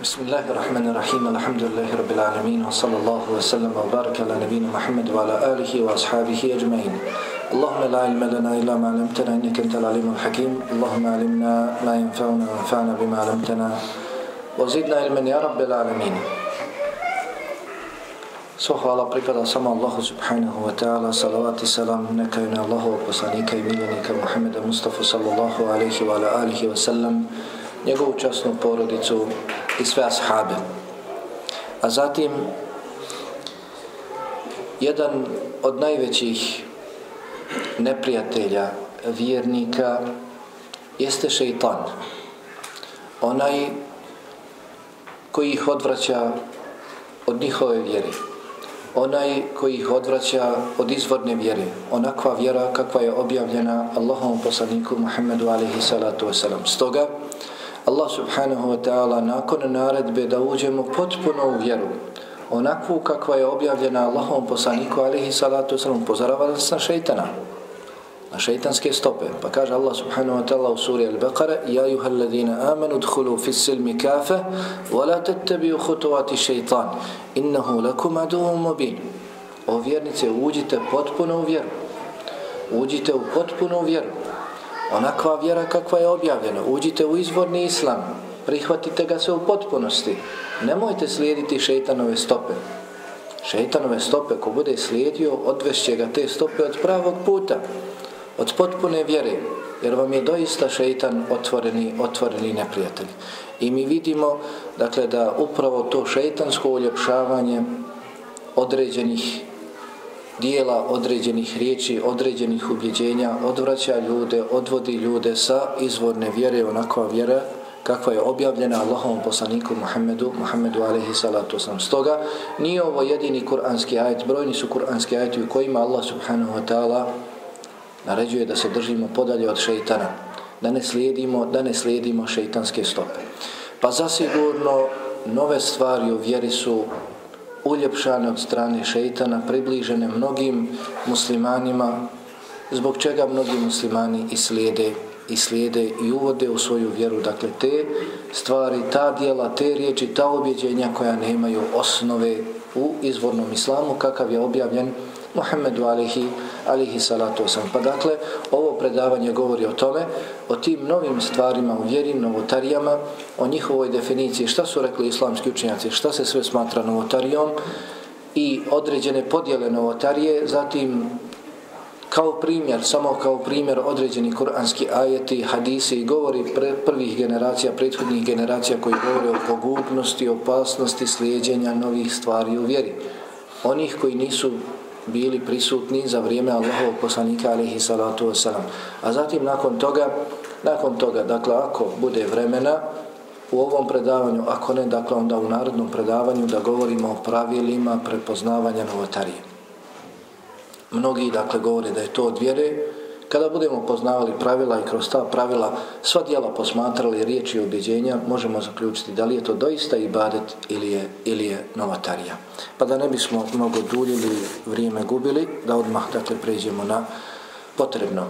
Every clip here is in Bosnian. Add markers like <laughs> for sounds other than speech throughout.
بسم الله الرحمن الرحيم الحمد لله رب العالمين وصلى الله وسلم وبارك على نبينا محمد وعلى آله وأصحابه أجمعين اللهم لا علم لنا إلا ما علمتنا إنك أنت العليم الحكيم اللهم علمنا ما ينفعنا وانفعنا بما علمتنا وزدنا علما يا رب العالمين Svo hvala pripada samo Allahu subhanahu wa ta'ala, salavat i salam neka je na Allahu poslanika i miljenika Muhammeda Mustafa sallallahu alaihi wa alihi wa sallam, njegovu časnu porodicu i sve ashabe. A zatim, jedan od najvećih neprijatelja vjernika jeste šeitan. Onaj koji ih odvraća od njihove vjere. onaj koji ih odvraća od izvorne vjere, onakva vjera kakva je objavljena Allahom poslaniku Muhammedu alaihi salatu wasalam. Stoga, Allah subhanahu wa ta'ala nakon naredbe da uđemo potpuno u vjeru, onakvu kakva je objavljena Allahom poslaniku alihi salatu wasalam, pozaravala nas na šeitana, na šeitanske stope. Pa kaže Allah subhanahu wa ta'ala u suri Al-Baqara Ja juha alladhina amanu dhulu fi silmi kafe wa la tettabiju hutovati šeitan innahu lakum aduhu mubin O vjernice, uđite potpuno u vjeru. Uđite u potpuno vjeru. Onakva vjera kakva je objavljena. Uđite u izvorni islam. Prihvatite ga se u potpunosti. Nemojte slijediti šeitanove stope. Šeitanove stope, ko bude slijedio, odvešće ga te stope od pravog puta od potpune vjere, jer vam je doista šeitan otvoreni, otvoreni neprijatelj. I mi vidimo, dakle, da upravo to šeitansko uljepšavanje određenih dijela, određenih riječi, određenih ubjeđenja odvraća ljude, odvodi ljude sa izvorne vjere, onakva vjera kakva je objavljena Allahom poslaniku Muhammedu, Muhammedu alaihi salatu sam. Stoga, nije ovo jedini kuranski ajet, brojni su kuranski ajeti u kojima Allah subhanahu wa ta'ala naređuje da se držimo podalje od šeitana, da ne slijedimo, da ne slijedimo šeitanske stope. Pa zasigurno nove stvari u vjeri su uljepšane od strane šeitana, približene mnogim muslimanima, zbog čega mnogi muslimani i slijede i slijede i uvode u svoju vjeru. Dakle, te stvari, ta dijela, te riječi, ta objeđenja koja nemaju osnove u izvornom islamu, kakav je objavljen Muhammedu alihi, alihi salatu osam. Pa dakle, ovo predavanje govori o tome, o tim novim stvarima u vjeri, novotarijama, o njihovoj definiciji, šta su rekli islamski učenjaci, šta se sve smatra novotarijom i određene podjele novotarije, zatim kao primjer, samo kao primjer određeni kuranski ajeti, hadisi i govori pre, prvih generacija, prethodnih generacija koji govore o pogubnosti, opasnosti, slijedjenja novih stvari u vjeri. Onih koji nisu bili prisutni za vrijeme Allahovog poslanika alihi salatu wasalam. A zatim nakon toga, nakon toga, dakle ako bude vremena u ovom predavanju, ako ne, dakle onda u narodnom predavanju da govorimo o pravilima prepoznavanja novotarije. Mnogi dakle govore da je to od vjere, Kada budemo poznavali pravila i kroz ta pravila sva dijela posmatrali riječi i objeđenja, možemo zaključiti da li je to doista ibadet ili je, ili je novatarija. Pa da ne bismo mnogo duljili vrijeme gubili, da odmah dakle pređemo na potrebno.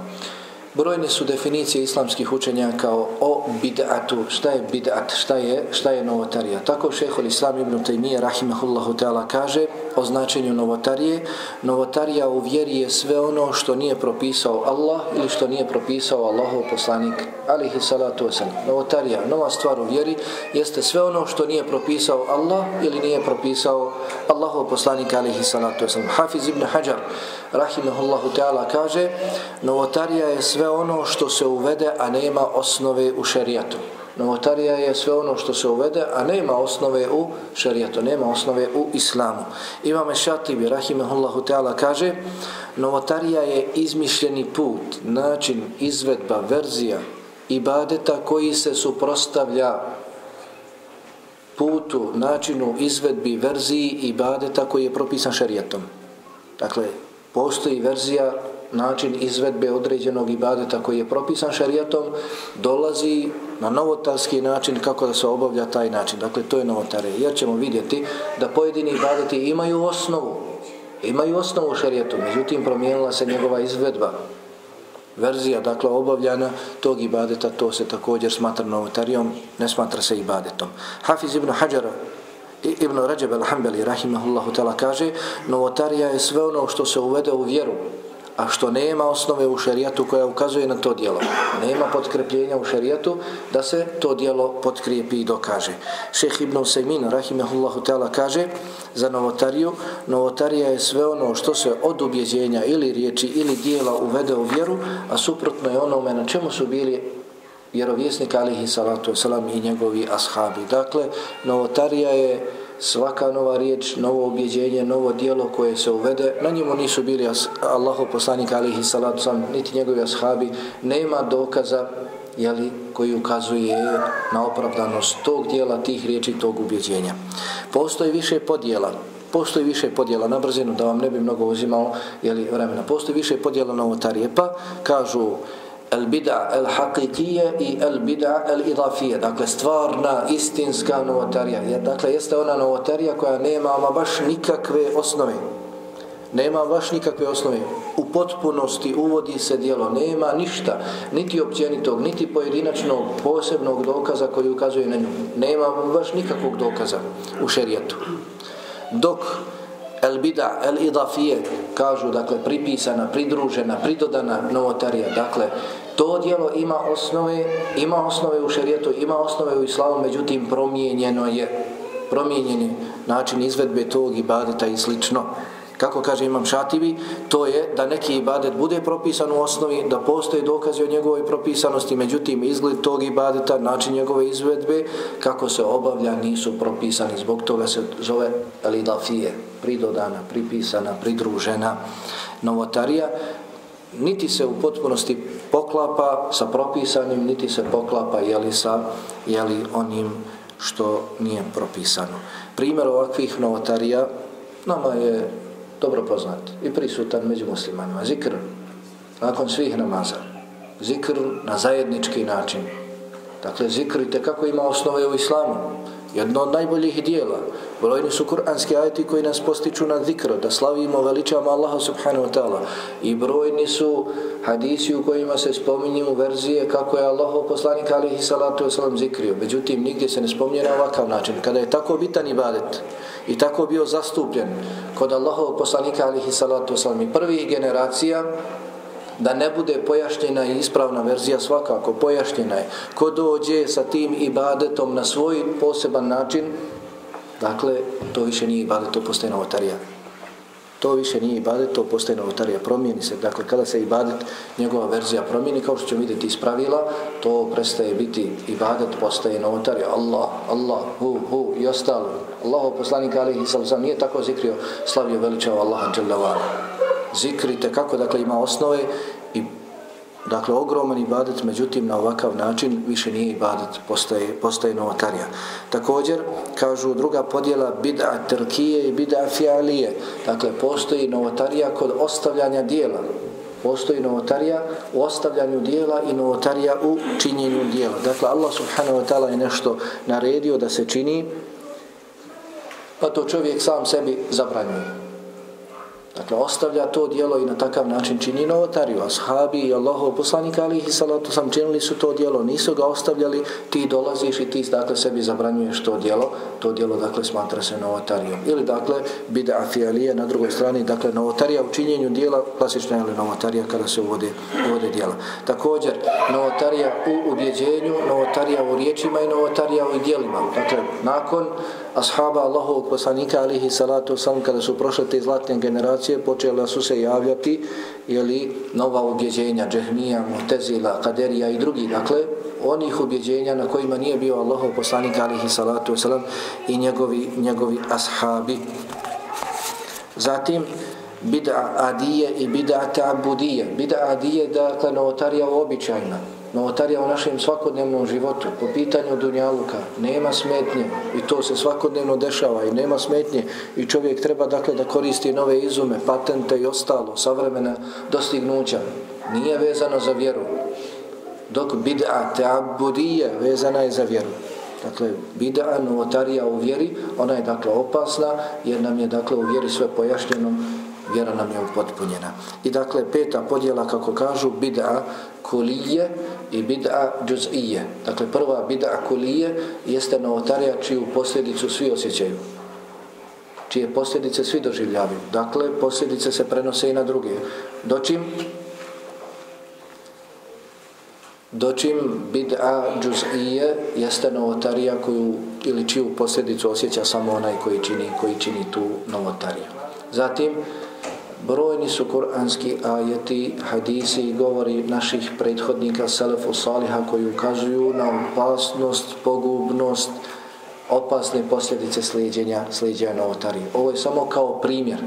Brojne su definicije islamskih učenjaka o bid'atu, šta je bid'at, šta je, šta je novotarija. Tako šehol Islam ibn Taymiye rahimahullahu ta'ala kaže o značenju novotarije. Novotarija u vjeri je sve ono što nije propisao Allah ili što nije propisao Allahov poslanik alihi salatu wasalam. Novotarija, nova stvar u vjeri, jeste sve ono što nije propisao Allah ili nije propisao Allahov poslanik alihi salatu wasalam. Hafiz ibn Hajar rahimahullahu ta'ala kaže novotarija je sve ono što se uvede, a nema osnove u šerijatu. Novotarija je sve ono što se uvede, a nema osnove u šerijatu, nema osnove u islamu. Imam Šatibi, rahimahullahu ta'ala, kaže novotarija je izmišljeni put, način, izvedba, verzija, ibadeta koji se suprostavlja putu, načinu, izvedbi, verziji ibadeta koji je propisan šerijatom. Dakle, postoji verzija, način izvedbe određenog ibadeta koji je propisan šarijatom, dolazi na novotarski način kako da se obavlja taj način. Dakle, to je novotare. Jer ćemo vidjeti da pojedini ibadeti imaju osnovu, imaju osnovu šarijatom, međutim promijenila se njegova izvedba. verzija, dakle obavljana tog ibadeta, to se također smatra novotarijom, ne smatra se ibadetom. Hafiz ibn Hajar Ibn Rajab al-Hambali rahimahullahu ta'ala kaže novotarija je sve ono što se uvede u vjeru a što nema osnove u šerijatu koja ukazuje na to dijelo. Nema potkrepljenja u šerijatu da se to dijelo potkrijepi i dokaže. Šeh Ibn Usaymin, rahimehullahu ta'ala, kaže za novotariju, novotarija je sve ono što se od ubjeđenja ili riječi ili dijela uvede u vjeru, a suprotno je onome na čemu su bili vjerovjesnik alihi salatu wasalam i njegovi ashabi. Dakle, novotarija je svaka nova riječ, novo objeđenje, novo dijelo koje se uvede, na njemu nisu bili Allahov poslanik alihi salatu sam, niti njegovi ashabi, nema dokaza jeli, koji ukazuje na opravdanost tog dijela, tih riječi, tog ubjeđenja. Postoji više podjela, postoji više podjela. Na brzinu, da vam ne bi mnogo uzimao jeli, vremena, postoji više podjela novotarije, pa kažu el bida el haqiqije i el bida el idafije. Dakle, stvarna, istinska novotarija. Dakle, jeste ona novotarija koja nema ama baš nikakve osnove. Nema baš nikakve osnove. U potpunosti uvodi se dijelo. Nema ništa, niti općenitog, niti pojedinačnog, posebnog dokaza koji ukazuje na nju. Nema baš nikakvog dokaza u šerijetu. Dok el bida, el idafije, kažu, dakle, pripisana, pridružena, pridodana novotarija, dakle, to dijelo ima osnove, ima osnove u šerijetu, ima osnove u islamu, međutim, promijenjeno je, promijenjen je način izvedbe tog ibadeta i slično kako kaže imam šativi, to je da neki ibadet bude propisan u osnovi, da postoje dokazi o njegovoj propisanosti, međutim izgled tog ibadeta, način njegove izvedbe, kako se obavlja, nisu propisani. Zbog toga se zove elidafije, pridodana, pripisana, pridružena novotarija. Niti se u potpunosti poklapa sa propisanim, niti se poklapa jeli sa jeli onim što nije propisano. Primjer ovakvih novotarija nama je dobro poznat i prisutan među muslimanima. Zikr nakon svih namaza. Zikr na zajednički način. Dakle, zikr i kako ima osnove u islamu. Jedno od najboljih dijela. Brojni su kuranski ajeti koji nas postiču na zikr, da slavimo, veličamo Allaha subhanahu wa ta'ala. I brojni su hadisi u kojima se spominju verzije kako je Allah poslanik alihi salatu wasalam zikrio. Međutim, nigdje se ne spominje na ovakav način. Kada je tako bitan ibadet, i tako bio zastupljen kod Allahovog poslanika alihi salatu wasalam i prvih generacija da ne bude pojašnjena i ispravna verzija svakako pojašnjena je ko dođe sa tim ibadetom na svoj poseban način dakle to više nije ibadet to postaje novotarija to više nije ibadet, to postaje novotarija, promijeni se. Dakle, kada se ibadet, njegova verzija promijeni, kao što ćemo vidjeti iz pravila, to prestaje biti ibadet, postaje novotarija. Allah, Allah, hu, hu i ostalo. Allah, poslanik alihi sallam, nije tako zikrio, slavio veličao Allaha, dželjavala. Zikrite kako, dakle, ima osnove Dakle, ogroman ibadet, međutim, na ovakav način više nije ibadet, postaje, postaje novotarija. Također, kažu druga podjela bid'a trkije i bid'a fialije. Dakle, postoji novotarija kod ostavljanja dijela. Postoji novotarija u ostavljanju dijela i novotarija u činjenju dijela. Dakle, Allah subhanahu wa ta'ala je nešto naredio da se čini, pa to čovjek sam sebi zabranjuje. Dakle, ostavlja to dijelo i na takav način čini novotariju. Ashabi i Allahov poslanika alihi salatu sam činili su to dijelo, nisu ga ostavljali, ti dolaziš i ti dakle sebi zabranjuješ to dijelo, to dijelo dakle smatra se novotarijom. Ili dakle bide afijalije na drugoj strani, dakle novotarija u činjenju dijela, klasična je li novotarija kada se uvode, uvode dijela. Također, novotarija u ubjeđenju, novotarija u riječima i novotarija u dijelima. Dakle, nakon ashaba Allahovog poslanika alihi salatu sam kada su prošle te zlatne generacije počela su se javljati jeli, nova objeđenja džehmija, mutezila, kaderija i drugi dakle onih objeđenja na kojima nije bio Allahov poslanik alihi salatu wasalam i njegovi, njegovi ashabi. Zatim bid'a adije i bid'a ta'budije bid'a adije dakle novotarija u običajima novotarija u našem svakodnevnom životu po pitanju dunjaluka nema smetnje i to se svakodnevno dešava i nema smetnje i čovjek treba dakle da koristi nove izume, patente i ostalo savremena dostignuća. Nije vezano za vjeru. Dok bid'a teabudije vezana je za vjeru. Dakle bid'a novotarija u vjeri ona je dakle opasna jer nam je dakle u vjeri sve pojašnjeno vjera nam je upotpunjena. I dakle, peta podjela, kako kažu, bid'a kulije i bid'a džuz'ije. Dakle, prva bid'a kulije jeste novotarija čiju posljedicu svi osjećaju. Čije posljedice svi doživljavaju. Dakle, posljedice se prenose i na druge. Dočim? Dočim bid'a džuz'ije jeste novotarija koju ili čiju posljedicu osjeća samo onaj koji čini, koji čini tu novotariju. Zatim, brojni su kuranski ajeti, hadisi i govori naših prethodnika, selefu saliha, koji ukazuju na opasnost, pogubnost, opasne posljedice slijedjenja, slijedjenja novotarije. Ovo je samo kao primjer.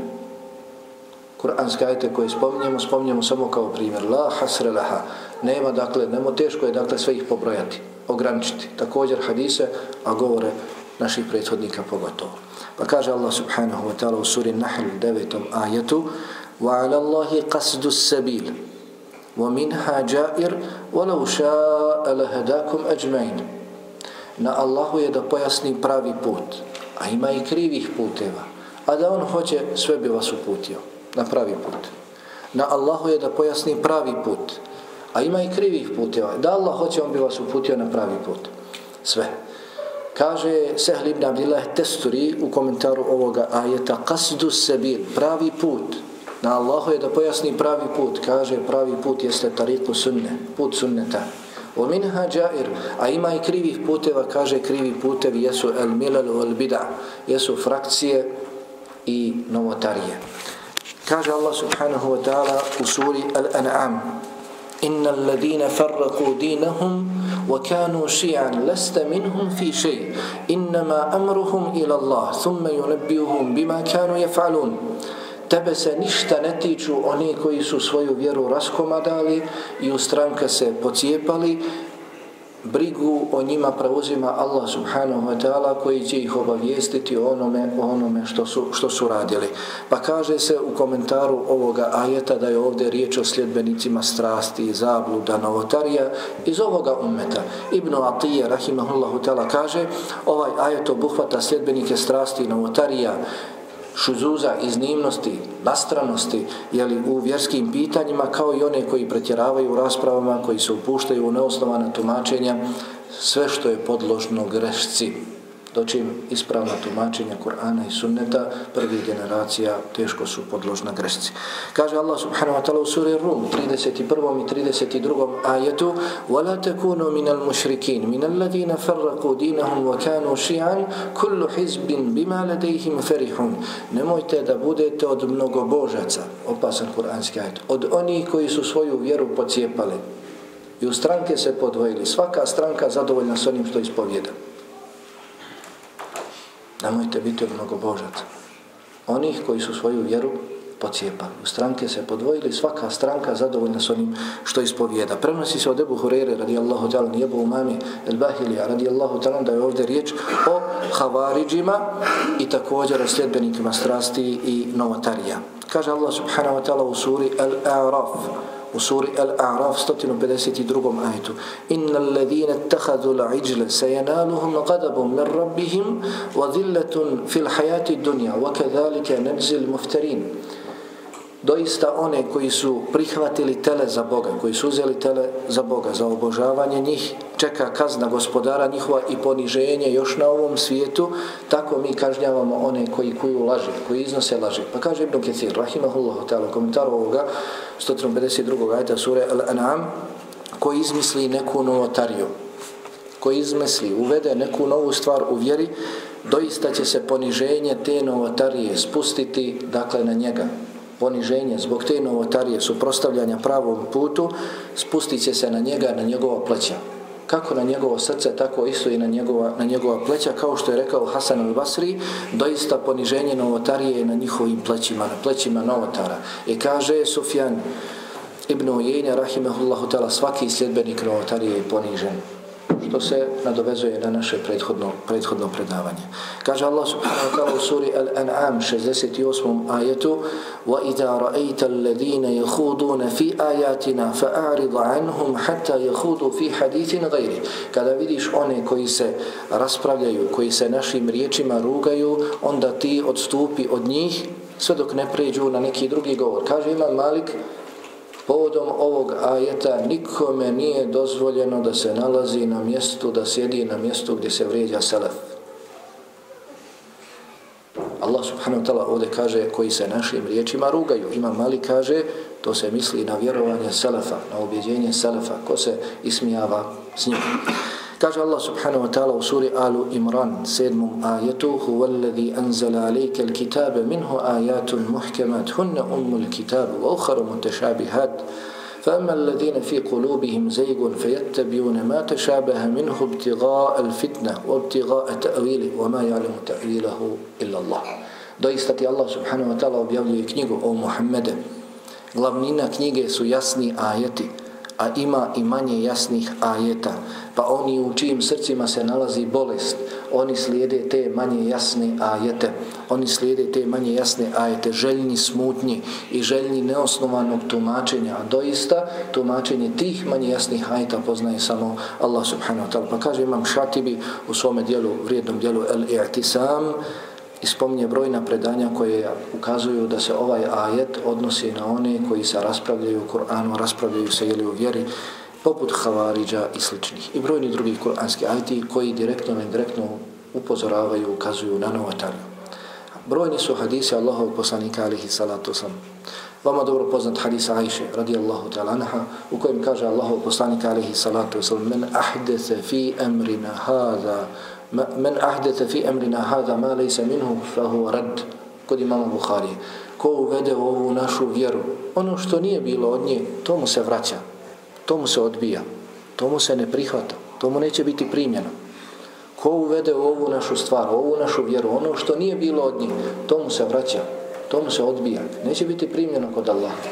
Kur'anske ajete koje spominjemo, spominjemo samo kao primjer. La hasre laha. Nema, dakle, nemo teško je, dakle, sve ih pobrojati, ograničiti. Također hadise, a govore naših prethodnika pogotovo. Pa kaže Allah subhanahu wa ta'ala u suri Nahl 9. ajetu وَعَلَى اللَّهِ قَسْدُ السَّبِيلِ وَمِنْهَا جَائِرْ وَلَوْ شَاءَ لَهَدَاكُمْ أَجْمَيْنِ Na Allahu je da pojasni pravi put, a ima i krivih puteva, a da On hoće sve bi vas uputio na pravi put. Na Allahu je da pojasni pravi put, a ima i krivih puteva. Da Allah hoće, On bi vas uputio na pravi put. Sve. Kaže Sehl ibn Abdillah Testuri u komentaru ovoga ajeta Qasdu sebil, pravi put. Na Allahu je da pojasni pravi put. Kaže pravi put jeste tariku sunne, put sunneta. O minha jair, a ima i krivih puteva, kaže krivi putevi jesu el milal wal bid'a, jesu frakcije i novotarije. Kaže Allah subhanahu wa ta'ala u suri Al-An'am Inna alladhina farraku dinahum وكانوا شيعا لست منهم في شيء إنما أمرهم إلى الله ثم ينبئهم بما كانوا يفعلون tebe se ništa ne tiču oni koji su svoju vjeru raskomadali i u stranka se pocijepali brigu o njima preuzima Allah subhanahu wa ta'ala koji će ih obavijestiti o onome, o onome što, su, što su radili. Pa kaže se u komentaru ovoga ajeta da je ovdje riječ o sljedbenicima strasti, zabluda, novotarija iz ovoga ummeta. Ibn Atije, rahimahullahu ta'ala, kaže ovaj ajet obuhvata sljedbenike strasti, novotarija, šuzuza, iznimnosti, nastranosti jeli, u vjerskim pitanjima kao i one koji pretjeravaju u raspravama, koji se upuštaju u neosnovana tumačenja, sve što je podložno grešci dočim ispravna tumačenja Kur'ana i sunneta prvih generacija teško su podložna grešci. Kaže Allah subhanahu wa ta'ala u suri Rum 31. i 32. ajetu وَلَا تَكُونُوا مِنَ الْمُشْرِكِينَ مِنَ الَّذِينَ فَرَّقُوا دِينَهُمْ وَكَانُوا شِيعًا كُلُّ حِزْبٍ بِمَا لَدَيْهِمْ فَرِحُونَ Nemojte da budete od mnogobožaca, opasan kur'anski ajet, od onih koji su svoju vjeru pocijepali i u stranke se podvojili. Svaka stranka zadovoljna s onim što ispovjeda. Nemojte biti od mnogobožaca. Onih koji su svoju vjeru pocijepali. U stranke se podvojili, svaka stranka zadovoljna s onim što ispovijeda. Prenosi se od Ebu Hurere radijallahu ta'ala, nije Ebu Umami el Bahilija radijallahu ta'ala, da je ovdje riječ o havariđima i također o sljedbenikima strasti i novotarija. Kaže Allah subhanahu wa ta'ala u suri Al-A'raf, u suri Al-A'raf 152. ajetu Inna alladhina ittakhadhu al-ijla sayanaluhum ghadabun min rabbihim wa dhillatun fil hayati dunya wa kadhalika najzi al-muftarin doista one koji su prihvatili tele za Boga, koji su uzeli tele za Boga, za obožavanje njih, čeka kazna gospodara njihova i poniženje još na ovom svijetu, tako mi kažnjavamo one koji kuju laži, koji iznose laži. Pa kaže Ibn Ketir, rahimahullahu ta'ala, komentar ovoga, 152. ajta sure Al-An'am, koji izmisli neku novotariju, koji izmisli, uvede neku novu stvar u vjeri, doista će se poniženje te novotarije spustiti, dakle, na njega, poniženje zbog te novotarije suprostavljanja pravom putu spustit će se na njega, na njegova pleća. Kako na njegovo srce, tako isto i na njegova, na njegova pleća, kao što je rekao Hasan al-Basri, doista poniženje novotarije je na njihovim plećima, na plećima novotara. I kaže Sufjan ibn Ujenja, rahimahullahu tala, svaki sljedbenik novotarije je ponižen što se nadovezuje na naše prethodno, prethodno predavanje. Kaže Allah subhanahu wa ta'ala u suri Al-An'am 68. ajetu وَإِذَا رَأَيْتَ الَّذِينَ يَخُودُونَ فِي آيَاتِنَا فَأَعْرِضَ عَنْهُمْ حَتَّى يَخُودُوا فِي حَدِيثٍ غَيْرِ Kada vidiš one koji se raspravljaju, koji se našim riječima rugaju, onda ti odstupi od njih sve dok ne pređu na neki drugi govor. Kaže Imam Malik, povodom ovog ajeta nikome nije dozvoljeno da se nalazi na mjestu, da sjedi na mjestu gdje se vrijeđa selef. Allah subhanahu wa ta'ala ovdje kaže koji se našim riječima rugaju. Imam Mali kaže, to se misli na vjerovanje selefa, na objeđenje selefa, ko se ismijava s njim. Kaže Allah subhanahu wa ta'ala u suri Alu Imran, sedmom ajetu, huwa alladhi anzala alayka al-kitaba minhu ayatun muhkamat hunna ummul kitab wa ukhra mutashabihat فأما الذين في قلوبهم زيغ فيتبعون ما تشابه منه ابتغاء الفتنة وابتغاء تأويله وما يعلم تأويله إلا الله Doista ti Allah subhanahu wa ta'ala objavljuje knjigu o Muhammede. Glavnina knjige su jasni ajeti, a ima i manje jasnih ajeta, pa oni u čijim srcima se nalazi bolest, oni slijede te manje jasne ajete, oni slijede te manje jasne ajete, željni smutnji i željni neosnovanog tumačenja, a doista tumačenje tih manje jasnih ajeta poznaje samo Allah subhanahu wa ta'ala. Pa kaže imam šatibi u svome dijelu, vrijednom dijelu El-I'tisam, i spominje brojna predanja koje ukazuju da se ovaj ajet odnosi na one koji se raspravljaju u Kur'anu, raspravljaju se ili u vjeri, poput Havariđa i sličnih. I brojni drugi kur'anski ajti koji direktno i indirektno upozoravaju, ukazuju na novotariju. Brojni su hadisi Allahov poslanika alihi salatu sam. Vama dobro poznat hadis Ajše radijallahu ta'ala anha u kojem kaže Allahov poslanika alihi salatu sam men ahdese fi emrina hada men ahdete fi emrina hada ma lejse minhu fahu rad kod imama Bukhari ko uvede ovu našu vjeru ono što nije bilo od nje to mu se vraća to mu se odbija to mu se ne prihvata to mu neće biti primjeno ko uvede ovu našu stvar ovu našu vjeru ono što nije bilo od njih, to mu se vraća to mu se odbija neće biti primjeno kod Allaha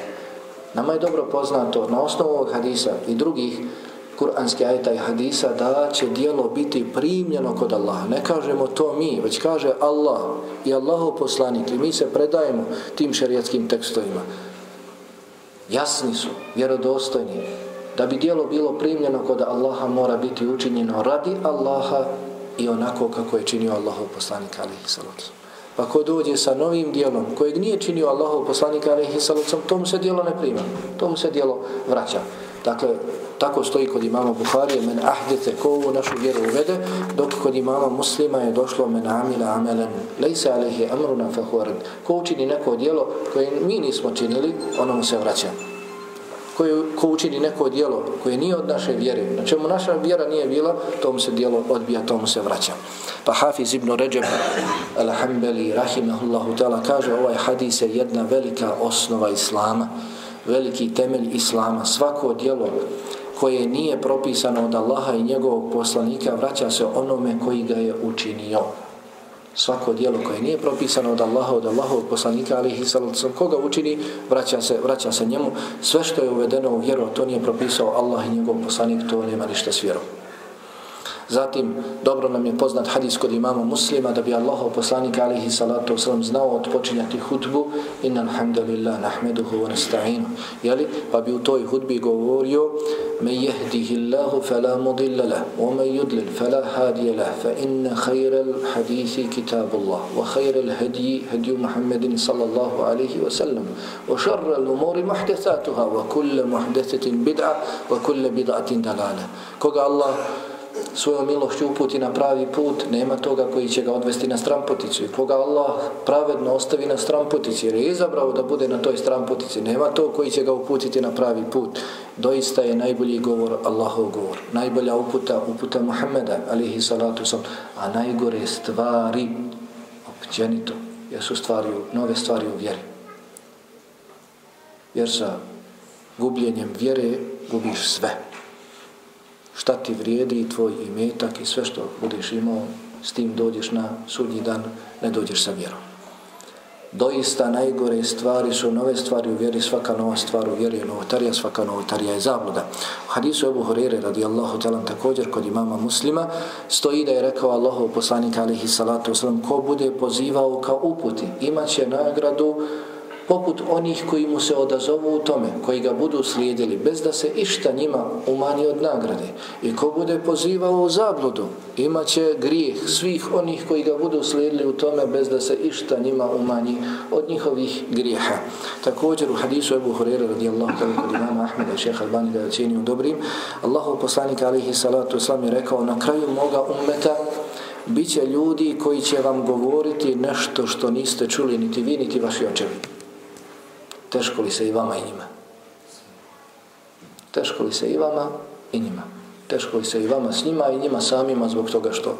nama je dobro poznato na osnovu ovog hadisa i drugih kuranski ajeta i hadisa da će dijelo biti primljeno kod Allaha. Ne kažemo to mi, već kaže Allah i Allahov poslanik i mi se predajemo tim šerijatskim tekstovima. Jasni su, vjerodostojni. Da bi dijelo bilo primljeno kod Allaha mora biti učinjeno radi Allaha i onako kako je činio Allahov poslanik alihi salatu. Pa ko dođe sa novim dijelom kojeg nije činio Allahov poslanik alihi salatu, tomu se dijelo ne prima. Tomu se dijelo vraća. Dakle, tako stoji kod imama Buharije, men ahdete ko u našu vjeru uvede, dok kod imama muslima je došlo men amila amelen, lejse alehi amruna fahuared. Ko učini neko dijelo koje mi nismo činili, ono mu se vraća koje, ko učini neko dijelo koje nije od naše vjere, na čemu naša vjera nije bila, tomu se dijelo odbija, tomu se vraća. Pa Hafiz ibn Ređeb, alhambeli, rahimahullahu ta'ala, kaže ovaj hadis je jedna velika osnova Islama veliki temelj Islama. Svako dijelo koje nije propisano od Allaha i njegovog poslanika vraća se onome koji ga je učinio. Svako dijelo koje nije propisano od Allaha, od Allahovog poslanika, ali i sallam, koga učini, vraća se, vraća se njemu. Sve što je uvedeno u vjeru, to nije propisao Allah i njegov poslanik, to nema ništa s vjerom. Zatim, dobro nam je poznat hadis kod imama muslima da bi Allahov poslanik alihi salatu wasalam znao odpočinjati hudbu innan hamdalillah nahmeduhu wa nasta'inu. Jeli? Pa bi u toj hudbi govorio me jehdihi Allahu fala mudilla lah wa me yudlil fala hadija lah fa inna khayral hadithi kitabullah wa khayral hadji hadju Muhammedin sallallahu alihi wasallam wa šarral umuri muhdathatuha wa kulle muhdathatin bid'a wa kulle bid'atin dalala. Koga Allah svojom milošću uputi na pravi put, nema toga koji će ga odvesti na strampoticu. I koga Allah pravedno ostavi na strampotici, jer je izabrao da bude na toj strampotici, nema to koji će ga uputiti na pravi put. Doista je najbolji govor Allahov govor. Najbolja uputa, uputa Muhammeda, alihi salatu sam, a najgore stvari, općenito, jesu stvari, nove stvari u vjeri. Jer sa gubljenjem vjere gubiš sve šta ti vrijedi tvoj imetak i sve što budeš imao, s tim dođeš na sudnji dan, ne dođeš sa vjerom. Doista najgore stvari su nove stvari u vjeri, svaka nova stvar u vjeri je novotarija, svaka novotarija je zabluda. U hadisu Ebu Horeire radijallahu talan također kod imama muslima stoji da je rekao Allahov poslanik alihi salatu wasalam ko bude pozivao kao uputi, imaće nagradu poput onih koji mu se odazovu u tome, koji ga budu slijedili, bez da se išta njima umanji od nagrade. I ko bude pozivao u zabludu, imaće grijeh svih onih koji ga budu slijedili u tome, bez da se išta njima umanji od njihovih grijeha. Također u hadisu Ebu Hurere radijallahu ta'ala kod imama Ahmeda i šeha Albani da je ocjenio dobrim, Allahu poslanik alihi salatu islam je rekao na kraju moga ummeta Biće ljudi koji će vam govoriti nešto što niste čuli niti vi, niti vaši očevi. Teško li se i vama i njima? Teško li se i vama i njima? Teško li se i vama s njima i njima samima zbog toga što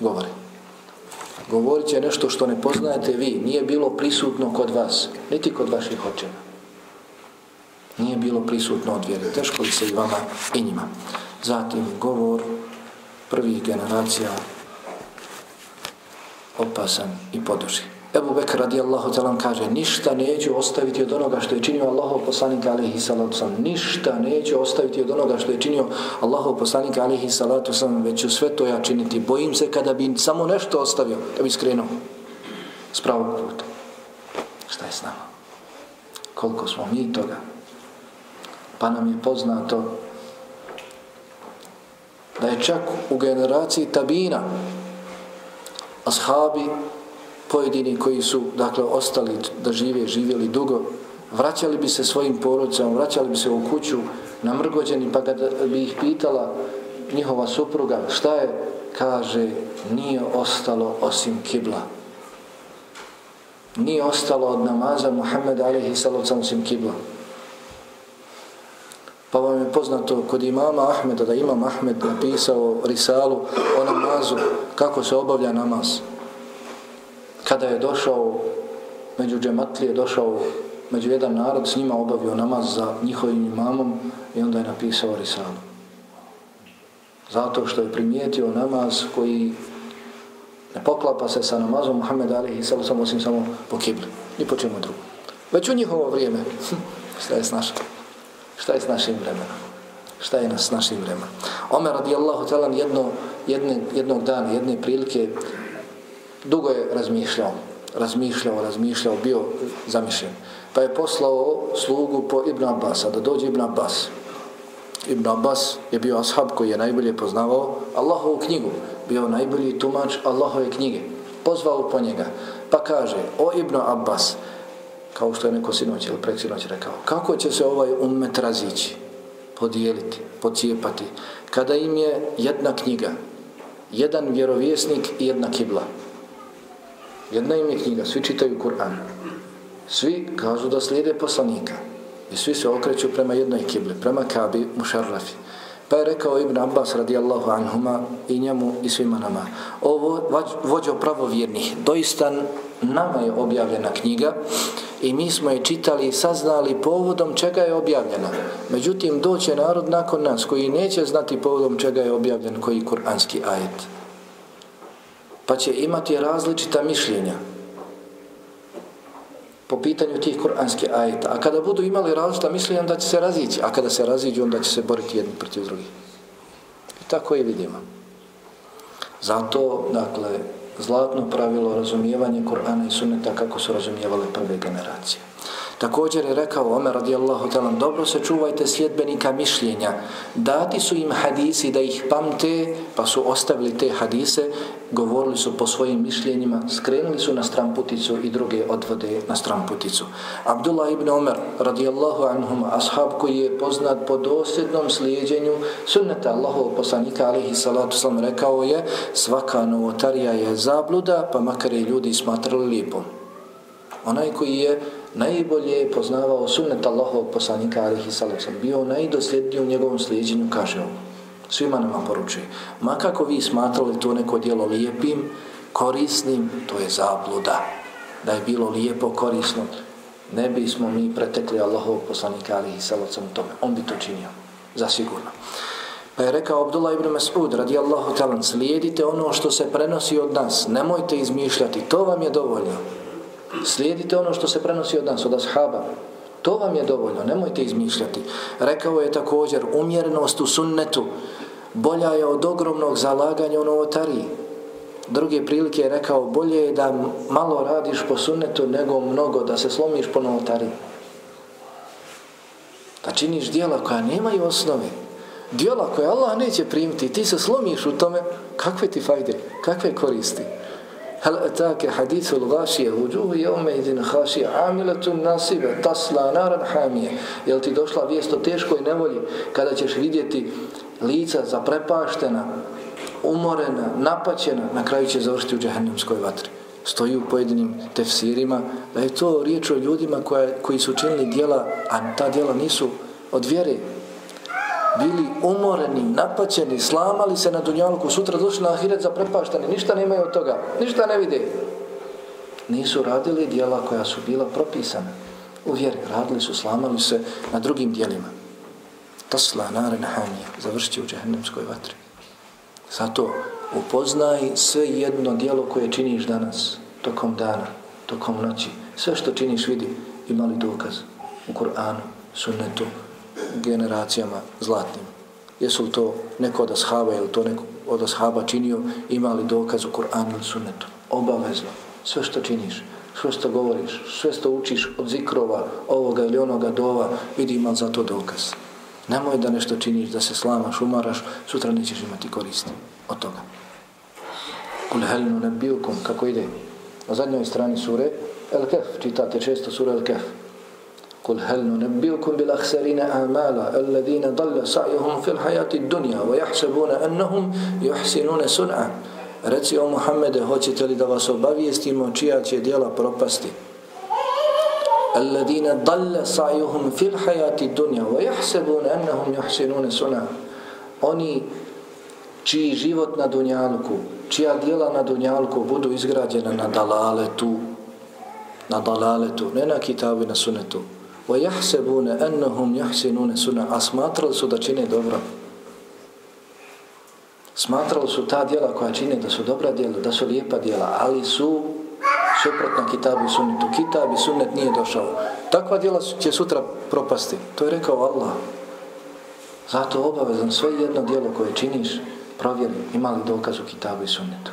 govori? Govorit će nešto što ne poznajete vi, nije bilo prisutno kod vas, niti kod vaših očeva. Nije bilo prisutno od vjere. Teško li se i vama i njima? Zatim govor prvih generacija opasan i poduži. Ebu Bekr radijallahu talan kaže ništa neću ostaviti od onoga što je činio Allahov poslanik alihi salatu sam. Ništa neću ostaviti od onoga što je činio Allahov poslanik alihi salatu sam, već ću sve to ja činiti. Bojim se kada bi samo nešto ostavio, da bi skrenuo s pravog puta. Šta je s nama? Koliko smo mi toga? Pa nam je poznato da je čak u generaciji tabina ashabi pojedini koji su dakle ostali da žive, živjeli dugo, vraćali bi se svojim porodicama, vraćali bi se u kuću namrgođeni, pa kada bi ih pitala njihova supruga šta je, kaže, nije ostalo osim kibla. Nije ostalo od namaza Muhammed alihi salavcam osim kibla. Pa vam je poznato kod imama Ahmeda, da imam Ahmed napisao risalu o namazu, kako se obavlja namaz. Kada je došao među džematlije, došao među jedan narod, s njima obavio namaz za njihovim imamom i onda je napisao risalu. Zato što je primijetio namaz koji ne poklapa se sa namazom Muhammed Ali i sallam osim samo po kibli, ni po čemu drugom. Već u njihovo vrijeme, <laughs> šta je s našim? Šta je s našim vremenom? Šta je s našim vremenom? Omer radijallahu talan jedno, jedne, jednog dana, jedne prilike, dugo je razmišljao, razmišljao, razmišljao, bio zamišljen. Pa je poslao slugu po Ibn Abbasa, da dođe Ibn Abbas. Ibn Abbas je bio ashab koji je najbolje poznavao Allahovu knjigu. Bio najbolji tumač Allahove knjige. Pozvao po njega. Pa kaže, o Ibn Abbas, kao što je neko sinoć ili preksinoć rekao, kako će se ovaj ummet razići, podijeliti, pocijepati, kada im je jedna knjiga, jedan vjerovjesnik i jedna kibla. Jedna im je knjiga, svi čitaju Kur'an. Svi kažu da slijede poslanika. I svi se okreću prema jednoj kibli, prema Kabi Mušarrafi. Pa je rekao Ibn Abbas radijallahu anhuma i njemu i svima nama. Ovo vođo pravovjernih, doista nama je objavljena knjiga i mi smo je čitali i saznali povodom čega je objavljena. Međutim, doće narod nakon nas koji neće znati povodom čega je objavljen koji kuranski ajet. Pa će imati različita mišljenja po pitanju tih kuranskih ajeta. A kada budu imali različita mišljenja, onda će se razići. A kada se raziđu, onda će se boriti jedni protiv drugih. I tako je vidimo. Zato, dakle, zlatno pravilo razumijevanje Kur'ana i Sunneta kako su razumijevale prve generacije. Također je rekao Omer radijallahu ta'ala, dobro se čuvajte sljedbenika mišljenja. Dati su im hadisi da ih pamte, pa su ostavili te hadise, govorili su po svojim mišljenjima, skrenuli su na stramputicu i druge odvode na stramputicu. Abdullah ibn Omer radijallahu anhum, ashab koji je poznat po dosljednom slijedjenju sunneta Allahov poslanika alihi salatu sallam rekao je svaka novotarija je zabluda, pa makar je ljudi smatrali lijepom. Onaj koji je najbolje poznavao sunnet Allahov poslanika alihi sallam, bio najdosljedniji u njegovom slijedjenju, kaže ovo. Svima nama poručuje. Ma kako vi smatrali to neko dijelo lijepim, korisnim, to je zabluda. Da je bilo lijepo, korisno, ne bismo mi pretekli Allahov poslanika alihi sallam u tome. On bi to činio, zasigurno. Pa je rekao Abdullah ibn Mas'ud radijallahu talan, slijedite ono što se prenosi od nas, nemojte izmišljati, to vam je dovoljno. Slijedite ono što se prenosi od nas, od ashaba. To vam je dovoljno, nemojte izmišljati. Rekao je također, umjerenost u sunnetu bolja je od ogromnog zalaganja u novotariji. Druge prilike je rekao, bolje je da malo radiš po sunnetu nego mnogo, da se slomiš po novotariji. Da činiš dijela koja nemaju osnove. Dijela koja Allah neće primiti, ti se slomiš u tome, kakve ti fajde, kakve koristi. هل أتاك حديث الغاشية وجوه يومئذ خاشية عاملة ناصبة تصلى نارا حامية jel ti došla vijest o teškoj nevolji kada ćeš vidjeti lica zaprepaštena umorena, napaćena na kraju će završiti u džehennemskoj vatri stoji u pojedinim tefsirima da je to riječ o ljudima koja, koji su činili dijela a ta dijela nisu od vjere bili umoreni, napaćeni, slamali se na dunjalku, sutra došli na ahiret zaprepaštani, ništa nemaju od toga, ništa ne vide. Nisu radili dijela koja su bila propisana. U vjeri, radili su, slamali se na drugim dijelima. Tasla nare nahanije, završiti u džehennemskoj vatri. Zato upoznaj sve jedno dijelo koje činiš danas, tokom dana, tokom noći. Sve što činiš vidi, imali dokaz u Kur'anu, sunnetu, generacijama zlatnim. Jesu li to neko od ashaba ili to neko od ashaba činio, imali dokaz u Kur'anu ili sunnetu. Obavezno. Sve što činiš, sve što govoriš, sve što učiš od zikrova, ovoga ili onoga dova, vidi imali za to dokaz. Nemoj da nešto činiš, da se slamaš, umaraš, sutra nećeš imati koristi od toga. Kul helinu nebijukum, kako ide? Na zadnjoj strani sure, El Kef, čitate često sura El Kef. قل هل ننبئكم بالأخسرين أعمالا الذين ضل سعيهم في الحياة الدنيا ويحسبون أنهم يحسنون سنعا Reci o Muhammede, hoćete li da vas obavijestimo čija će dijela propasti? Alladine dalle sajuhum fil hajati dunja wa jahsebune ennehum juhsinune suna. Oni čiji život na dunjalku, čija dijela na dunjalku budu izgrađena na dalaletu, na dalaletu, ne na kitabu i na sunetu, وَيَحْسَبُونَ أَنَّهُمْ يَحْسِنُونَ سُنَا A smatrali su da čine dobro. Smatrali su ta dijela koja čine da su dobra dijela, da su lijepa dijela, ali su suprotna kitabu i sunnetu. Kitab i sunnet nije došao. Takva dijela će sutra propasti. To je rekao Allah. Zato obavezan sve jedno dijelo koje činiš, provjeri ima li dokaz u kitabu i sunnetu.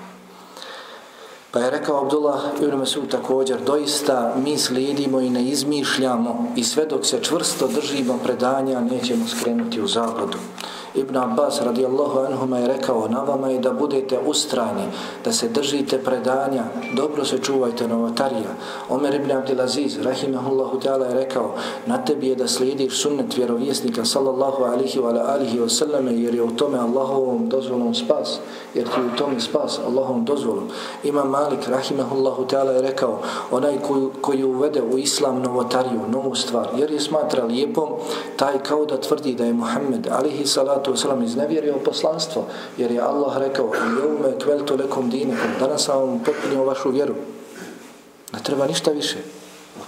Pa je rekao Abdullah ibn Mesud također, doista mi slijedimo i ne izmišljamo i sve dok se čvrsto držimo predanja nećemo skrenuti u zabludu. Ibn Abbas radijallahu anhuma je rekao na vama je da budete ustrajni, da se držite predanja, dobro se čuvajte novotarija. Omer ibn Abdelaziz rahimahullahu ta'ala je rekao na tebi je da slijediš sunnet vjerovjesnika sallallahu alihi wa alihi wa sallame jer je u tome Allahovom dozvolom spas, jer ti u tome spas Allahovom dozvolom. Imam Malik rahimahullahu ta'ala je rekao onaj koji, koji uvede u islam novotariju, novu stvar, jer je smatra lijepom, taj kao da tvrdi da je Muhammed alihi salatu salatu wasalam iznevjerio poslanstvo, jer je Allah rekao jeume kveltu lekom dinekom, danas sam vam potpunio vašu vjeru. Ne treba ništa više.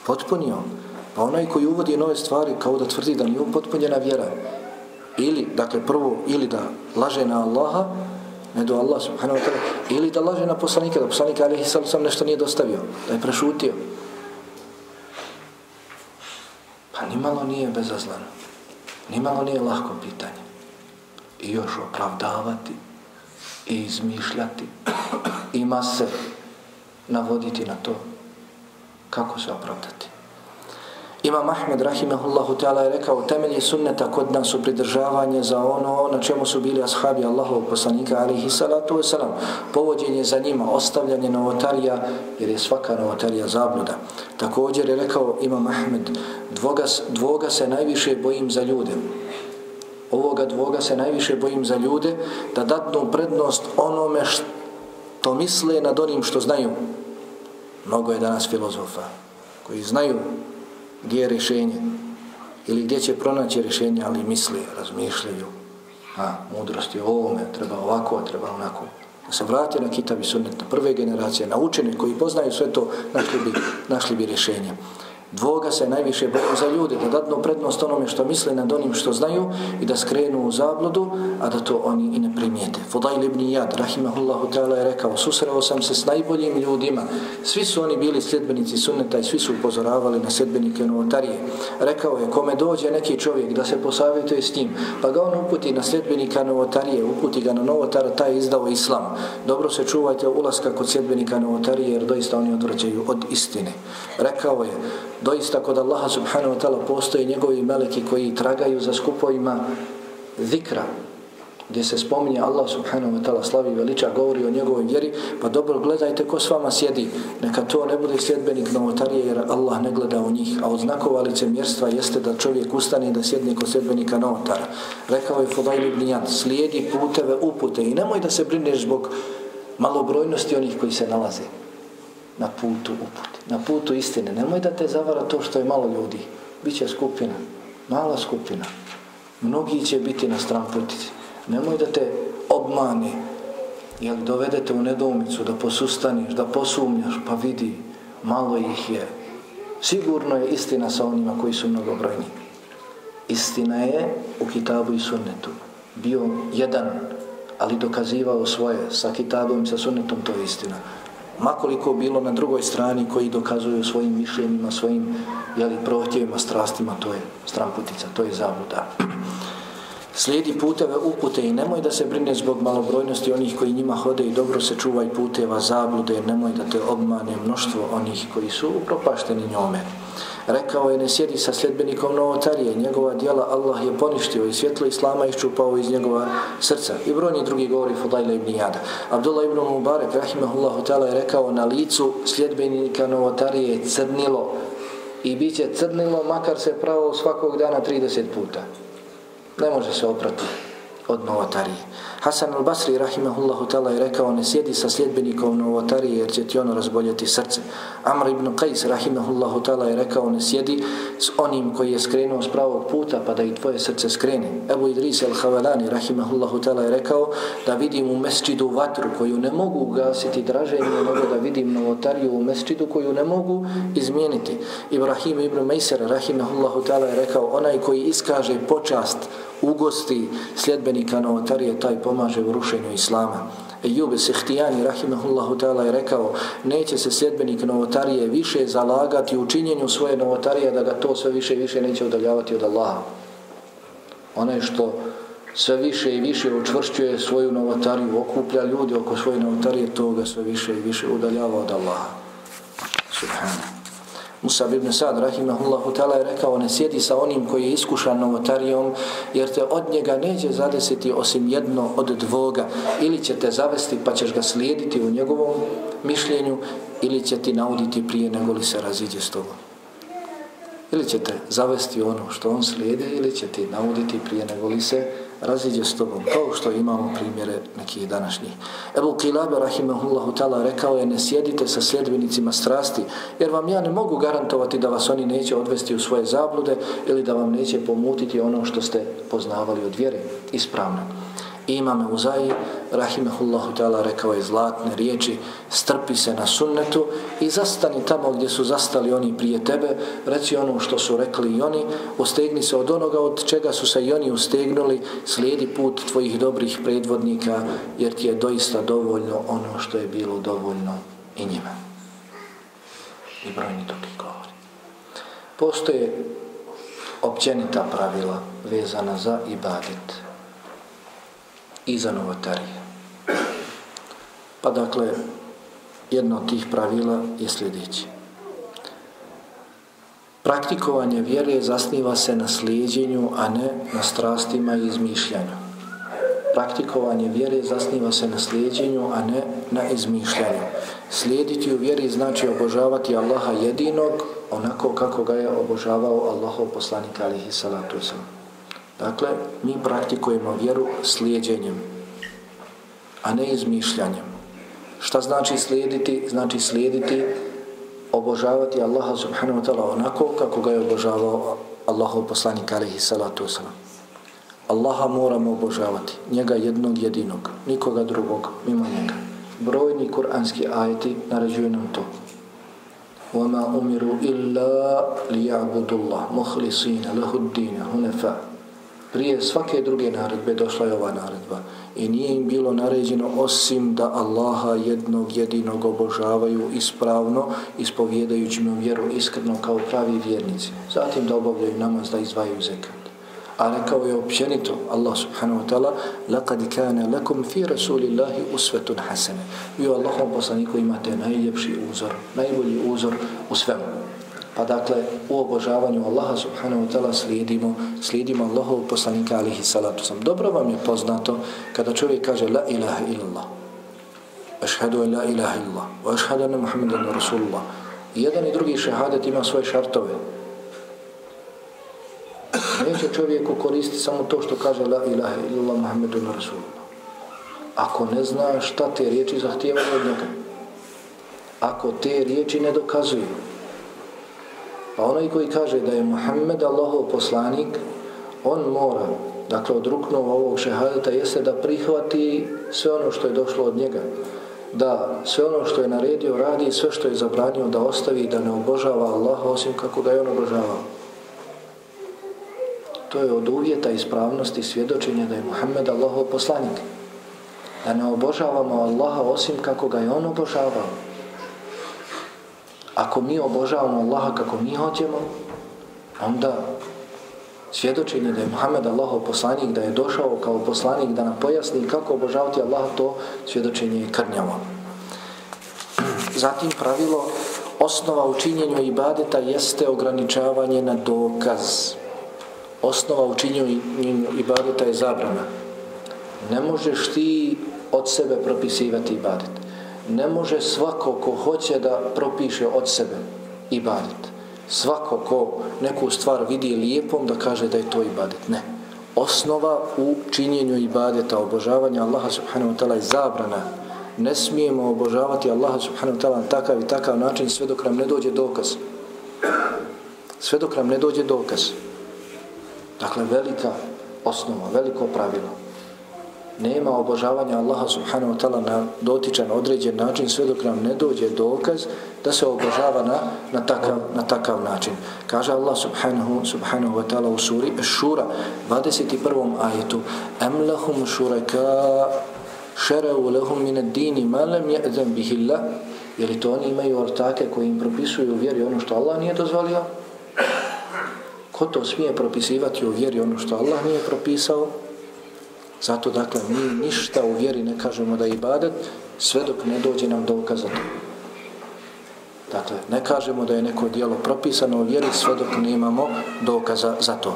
Potpunio. Pa onaj koji uvodi nove stvari kao da tvrdi da nije upotpunjena vjera. Ili, dakle prvo, ili da laže na Allaha, ne do Allah subhanahu wa ta'ala, ili da laže na poslanika, da poslanik alihi sallam nešto nije dostavio, da je prešutio. Pa nimalo nije bezazlano. Nimalo nije lahko pitanje i još opravdavati i izmišljati. Ima se navoditi na to kako se opravdati. Imam Ahmed rahimahullahu ta'ala je rekao temelji sunneta kod nas su pridržavanje za ono na čemu su bili ashabi Allahovog poslanika alihi salatu wasalam. Povođenje za njima, ostavljanje novotarija jer je svaka novotarija zabluda. Također je rekao Imam Ahmed dvoga, dvoga se najviše bojim za ljude ovoga dvoga se najviše bojim za ljude da datnu prednost onome što misle nad onim što znaju. Mnogo je danas filozofa koji znaju gdje je rješenje ili gdje će pronaći rješenje, ali misle, razmišljaju. A, mudrost je ovome, treba ovako, treba onako. Da se vrati na kitab i sunnet, na prve generacije, na učene koji poznaju sve to, našli bi, našli bi rješenje. Dvoga se najviše boju za ljude, da dadnu prednost onome što misle nad onim što znaju i da skrenu u zabludu, a da to oni i ne primijete. Fudail ibn Jad, rahimahullahu ta'ala, je rekao, susreo sam se s najboljim ljudima. Svi su oni bili sljedbenici sunneta i svi su upozoravali na sljedbenike novotarije. Rekao je, kome dođe neki čovjek da se posavjetuje s njim, pa ga on uputi na sljedbenika novotarije, uputi ga na novotara, taj izdao islam. Dobro se čuvajte ulaska kod sljedbenika novotarije, jer doista oni odvrđaju od istine. Rekao je, doista kod Allaha subhanahu wa ta'ala postoje njegovi meleki koji tragaju za skupovima zikra, gdje se spominje Allah subhanahu wa ta'ala slavi veliča, govori o njegovoj vjeri, pa dobro gledajte ko s vama sjedi, neka to ne bude sljedbenik novotarije jer Allah ne gleda u njih, a od znakova licemjerstva jeste da čovjek ustane da sjedne kod sljedbenika novotara. Rekao je Fudajl ibn Jan, slijedi puteve upute i nemoj da se brineš zbog malobrojnosti onih koji se nalaze na putu upute, na putu istine. Nemoj da te zavara to što je malo ljudi. Biće skupina, mala skupina. Mnogi će biti na stran putici. Nemoj da te obmani, jel dovedete u nedomicu, da posustaniš, da posumnjaš, pa vidi, malo ih je. Sigurno je istina sa onima koji su mnogobrojni. Istina je u kitabu i sunnetu. Bio jedan, ali dokazivao svoje sa kitabom i sa sunnetom, to je istina makoliko bilo na drugoj strani koji dokazuju svojim mišljenjima, svojim jeli, prohtjevima, strastima, to je stramputica, to je zabuda. Slijedi puteve upute i nemoj da se brine zbog malobrojnosti onih koji njima hode i dobro se čuvaj puteva zablude, nemoj da te obmane mnoštvo onih koji su upropašteni njome. Rekao je ne sjedi sa sljedbenikom novotarije, njegova dijela Allah je poništio i svjetlo Islama iščupao iz njegova srca. I brojni drugi govori Fudajla ibn Jada. Abdullah ibn Mubarak, rahimahullahu ta'ala, je rekao na licu sljedbenika novotarije crnilo i bit će crnilo makar se pravo svakog dana 30 puta. Ne može se oprati od novotarije. Hasan al-Basri, rahimahullahu ta'ala, je rekao, ne sjedi sa sljedbenikom novotarije, jer će ti ono razboljeti srce. Amr ibn Qais, rahimahullahu ta'ala, je rekao, ne sjedi s onim koji je skrenuo s pravog puta, pa da i tvoje srce skrene. Ebu Idris al-Havalani, rahimahullahu ta'ala, je rekao, da vidim u mesčidu vatru koju ne mogu ugasiti draženje, nego da vidim novotariju u mesčidu koju ne mogu izmijeniti. Ibrahim ibn Mejser, rahimahullahu ta'ala, je rekao, onaj koji iskaže počast ugosti sljedbenika novotarije, taj pomaže u rušenju Islama. Ejube Sehtijani, rahimahullahu ta'ala, je rekao, neće se sljedbenik novotarije više zalagati u činjenju svoje novotarije, da ga to sve više i više neće udaljavati od Allaha. Onaj što sve više i više učvršćuje svoju novotariju, okuplja ljudi oko svoje novotarije, to ga sve više i više udaljava od Allaha. Subhanahu. Musab ibn Sad, rahimahullahu ta'ala, je rekao, ne sjedi sa onim koji je iskušan novotarijom, jer te od njega neće zadesiti osim jedno od dvoga. Ili će te zavesti pa ćeš ga slijediti u njegovom mišljenju, ili će ti nauditi prije nego li se raziđe s tobom. Ili će te zavesti ono što on slijede, ili će ti nauditi prije nego li se raziđe s tobom, kao što imamo primjere nekih današnjih. Ebu Kilabe, rahimahullahu ta'ala, rekao je, ne sjedite sa sljedbenicima strasti, jer vam ja ne mogu garantovati da vas oni neće odvesti u svoje zablude ili da vam neće pomutiti ono što ste poznavali od vjere ispravno. Imam Uzai, rahimehullahu ta'ala, rekao je zlatne riječi, strpi se na sunnetu i zastani tamo gdje su zastali oni prije tebe, reci ono što su rekli i oni, ustegni se od onoga od čega su se i oni ustegnuli, slijedi put tvojih dobrih predvodnika, jer ti je doista dovoljno ono što je bilo dovoljno i njima. I brojni drugi govori. Postoje općenita pravila vezana za ibadet i za novotarije. Pa dakle, jedno od tih pravila je sljedeće. Praktikovanje vjere zasniva se na slijedjenju, a ne na strastima i izmišljanju. Praktikovanje vjere zasniva se na slijedjenju, a ne na izmišljanju. Slijediti u vjeri znači obožavati Allaha jedinog, onako kako ga je obožavao Allahov poslanik alihi salatu wasalam. Dakle, mi praktikujemo vjeru slijedjenjem, a ne izmišljanjem. Šta znači slijediti? Znači slijediti, obožavati Allaha subhanahu wa ta'ala onako kako ga je obožavao Allahov poslanik alaihi salatu wasalam. Allaha moramo obožavati, njega jednog jedinog, nikoga drugog, mimo njega. Brojni kuranski ajeti naređuju nam to. وَمَا أُمِرُوا إِلَّا لِيَعْبُدُ اللَّهِ مُخْلِصِينَ لَهُ الدِّينَ هُنَفَا Prije svake druge naredbe došla je ova naredba. I nije im bilo naređeno osim da Allaha jednog jedinog obožavaju ispravno, ispovjedajući mu vjeru iskreno kao pravi vjernici. Zatim da obavljaju namaz, da izdvajaju zekat. A rekao je općenito Allah subhanahu wa ta'ala لَقَدْ كَانَ لَكُمْ فِي رَسُولِ اللَّهِ أُسْوَةٌ حَسَنَ Vi u Allahom poslaniku imate najljepši uzor, najbolji uzor u svemu. Pa dakle, u obožavanju Allaha subhanahu wa ta'ala slijedimo, slijedimo Allahov poslanika alihi salatu sam. Dobro vam je poznato kada čovjek kaže La ilaha illallah. Ašhadu la ilaha illallah. Wa ašhadu anna Muhammedan Rasulullah. I jedan i drugi šehadet ima svoje šartove. Neće čovjeku koristi samo to što kaže La ilaha illallah Muhammedun Rasulullah. Ako ne zna šta te riječi zahtijevaju od njega. Ako te riječi ne dokazuju. Pa onaj koji kaže da je Muhammed Allahov poslanik, on mora, dakle od ruknova ovog šehadeta, jeste da prihvati sve ono što je došlo od njega. Da sve ono što je naredio radi, sve što je zabranio da ostavi, da ne obožava Allaha osim kako ga je on obožavao. To je od uvjeta ispravnosti svjedočenja da je Muhammed Allahov poslanik. Da ne obožavamo Allaha osim kako ga je on obožavao. Ako mi obožavamo Allaha kako mi hoćemo, onda svjedočenje da je Muhammed Allahov poslanik, da je došao kao poslanik da nam pojasni kako obožavati Allaha, to svjedočenje je krnjavo. Zatim pravilo osnova u činjenju ibadeta jeste ograničavanje na dokaz osnova u činjenju ibadeta je zabrana. Ne možeš ti od sebe propisivati ibadet. Ne može svako ko hoće da propiše od sebe ibadet. Svako ko neku stvar vidi lijepom da kaže da je to ibadet. Ne. Osnova u činjenju ibadeta, obožavanja Allaha subhanahu wa ta'ala je zabrana. Ne smijemo obožavati Allaha subhanahu wa ta'ala na takav i takav način sve dok nam ne dođe dokaz. Sve dok nam ne dođe dokaz. Dakle, velika osnova, veliko pravilo. Nema obožavanja Allaha subhanahu wa ta'ala na dotičan određen način sve dok nam ne dođe dokaz da se obožava na, na, takav, na takav način. Kaže Allah subhanahu, subhanahu wa ta'ala u suri Šura 21. ajetu Em lahum šuraka šereu lahum min ad-dini ma lam ya'zam bihi Allah Je li to oni imaju ortake koji im propisuju u vjeri ono što Allah nije dozvolio? Ko to smije propisivati u vjeri ono što Allah nije propisao? Zato dakle mi ništa u vjeri ne kažemo da je ibadet sve dok ne dođe nam dokaz za to. Dakle, ne kažemo da je neko dijelo propisano u vjeri sve dok nemamo dokaza za to.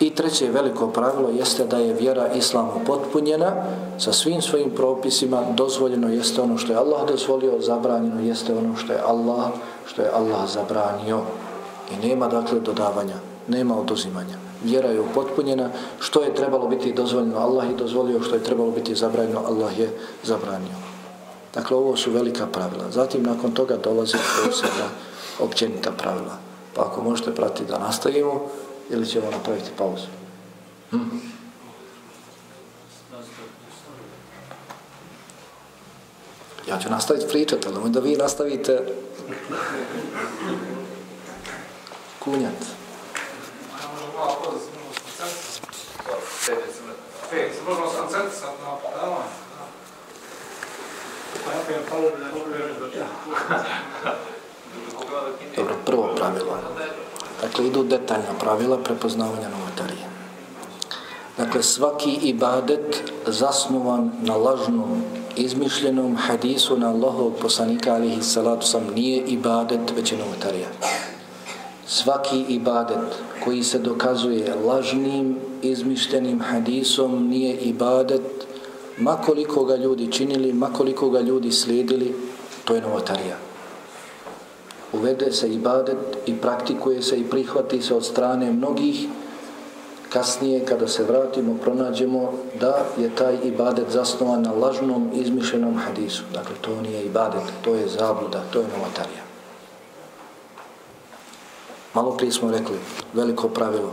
I treće veliko pravilo jeste da je vjera islamu potpunjena sa svim svojim propisima, dozvoljeno jeste ono što je Allah dozvolio, zabranjeno jeste ono što je Allah, što je Allah zabranio. I nema dakle dodavanja nema oduzimanja. Vjera je upotpunjena, što je trebalo biti dozvoljeno, Allah je dozvolio, što je trebalo biti zabranjeno, Allah je zabranio. Dakle, ovo su velika pravila. Zatim, nakon toga dolaze posebna općenita pravila. Pa ako možete pratiti da nastavimo, ili ćemo napraviti pauzu? Hm? Ja ću nastaviti pričati, ali da vi nastavite kunjati. Dobro, prvo pravilo. Dakle, idu detaljna pravila prepoznavanja novotarije. Dakle, svaki ibadet zasnovan na lažnom, izmišljenom hadisu na Allahov poslanika alihi salatu sam nije ibadet, već je novotarija svaki ibadet koji se dokazuje lažnim, izmišljenim hadisom nije ibadet, makoliko ga ljudi činili, makoliko ga ljudi slijedili, to je novotarija. Uvede se ibadet i praktikuje se i prihvati se od strane mnogih, kasnije kada se vratimo pronađemo da je taj ibadet zasnovan na lažnom, izmišljenom hadisu. Dakle, to nije ibadet, to je zabluda, to je novotarija. Malo prije smo rekli, veliko pravilo.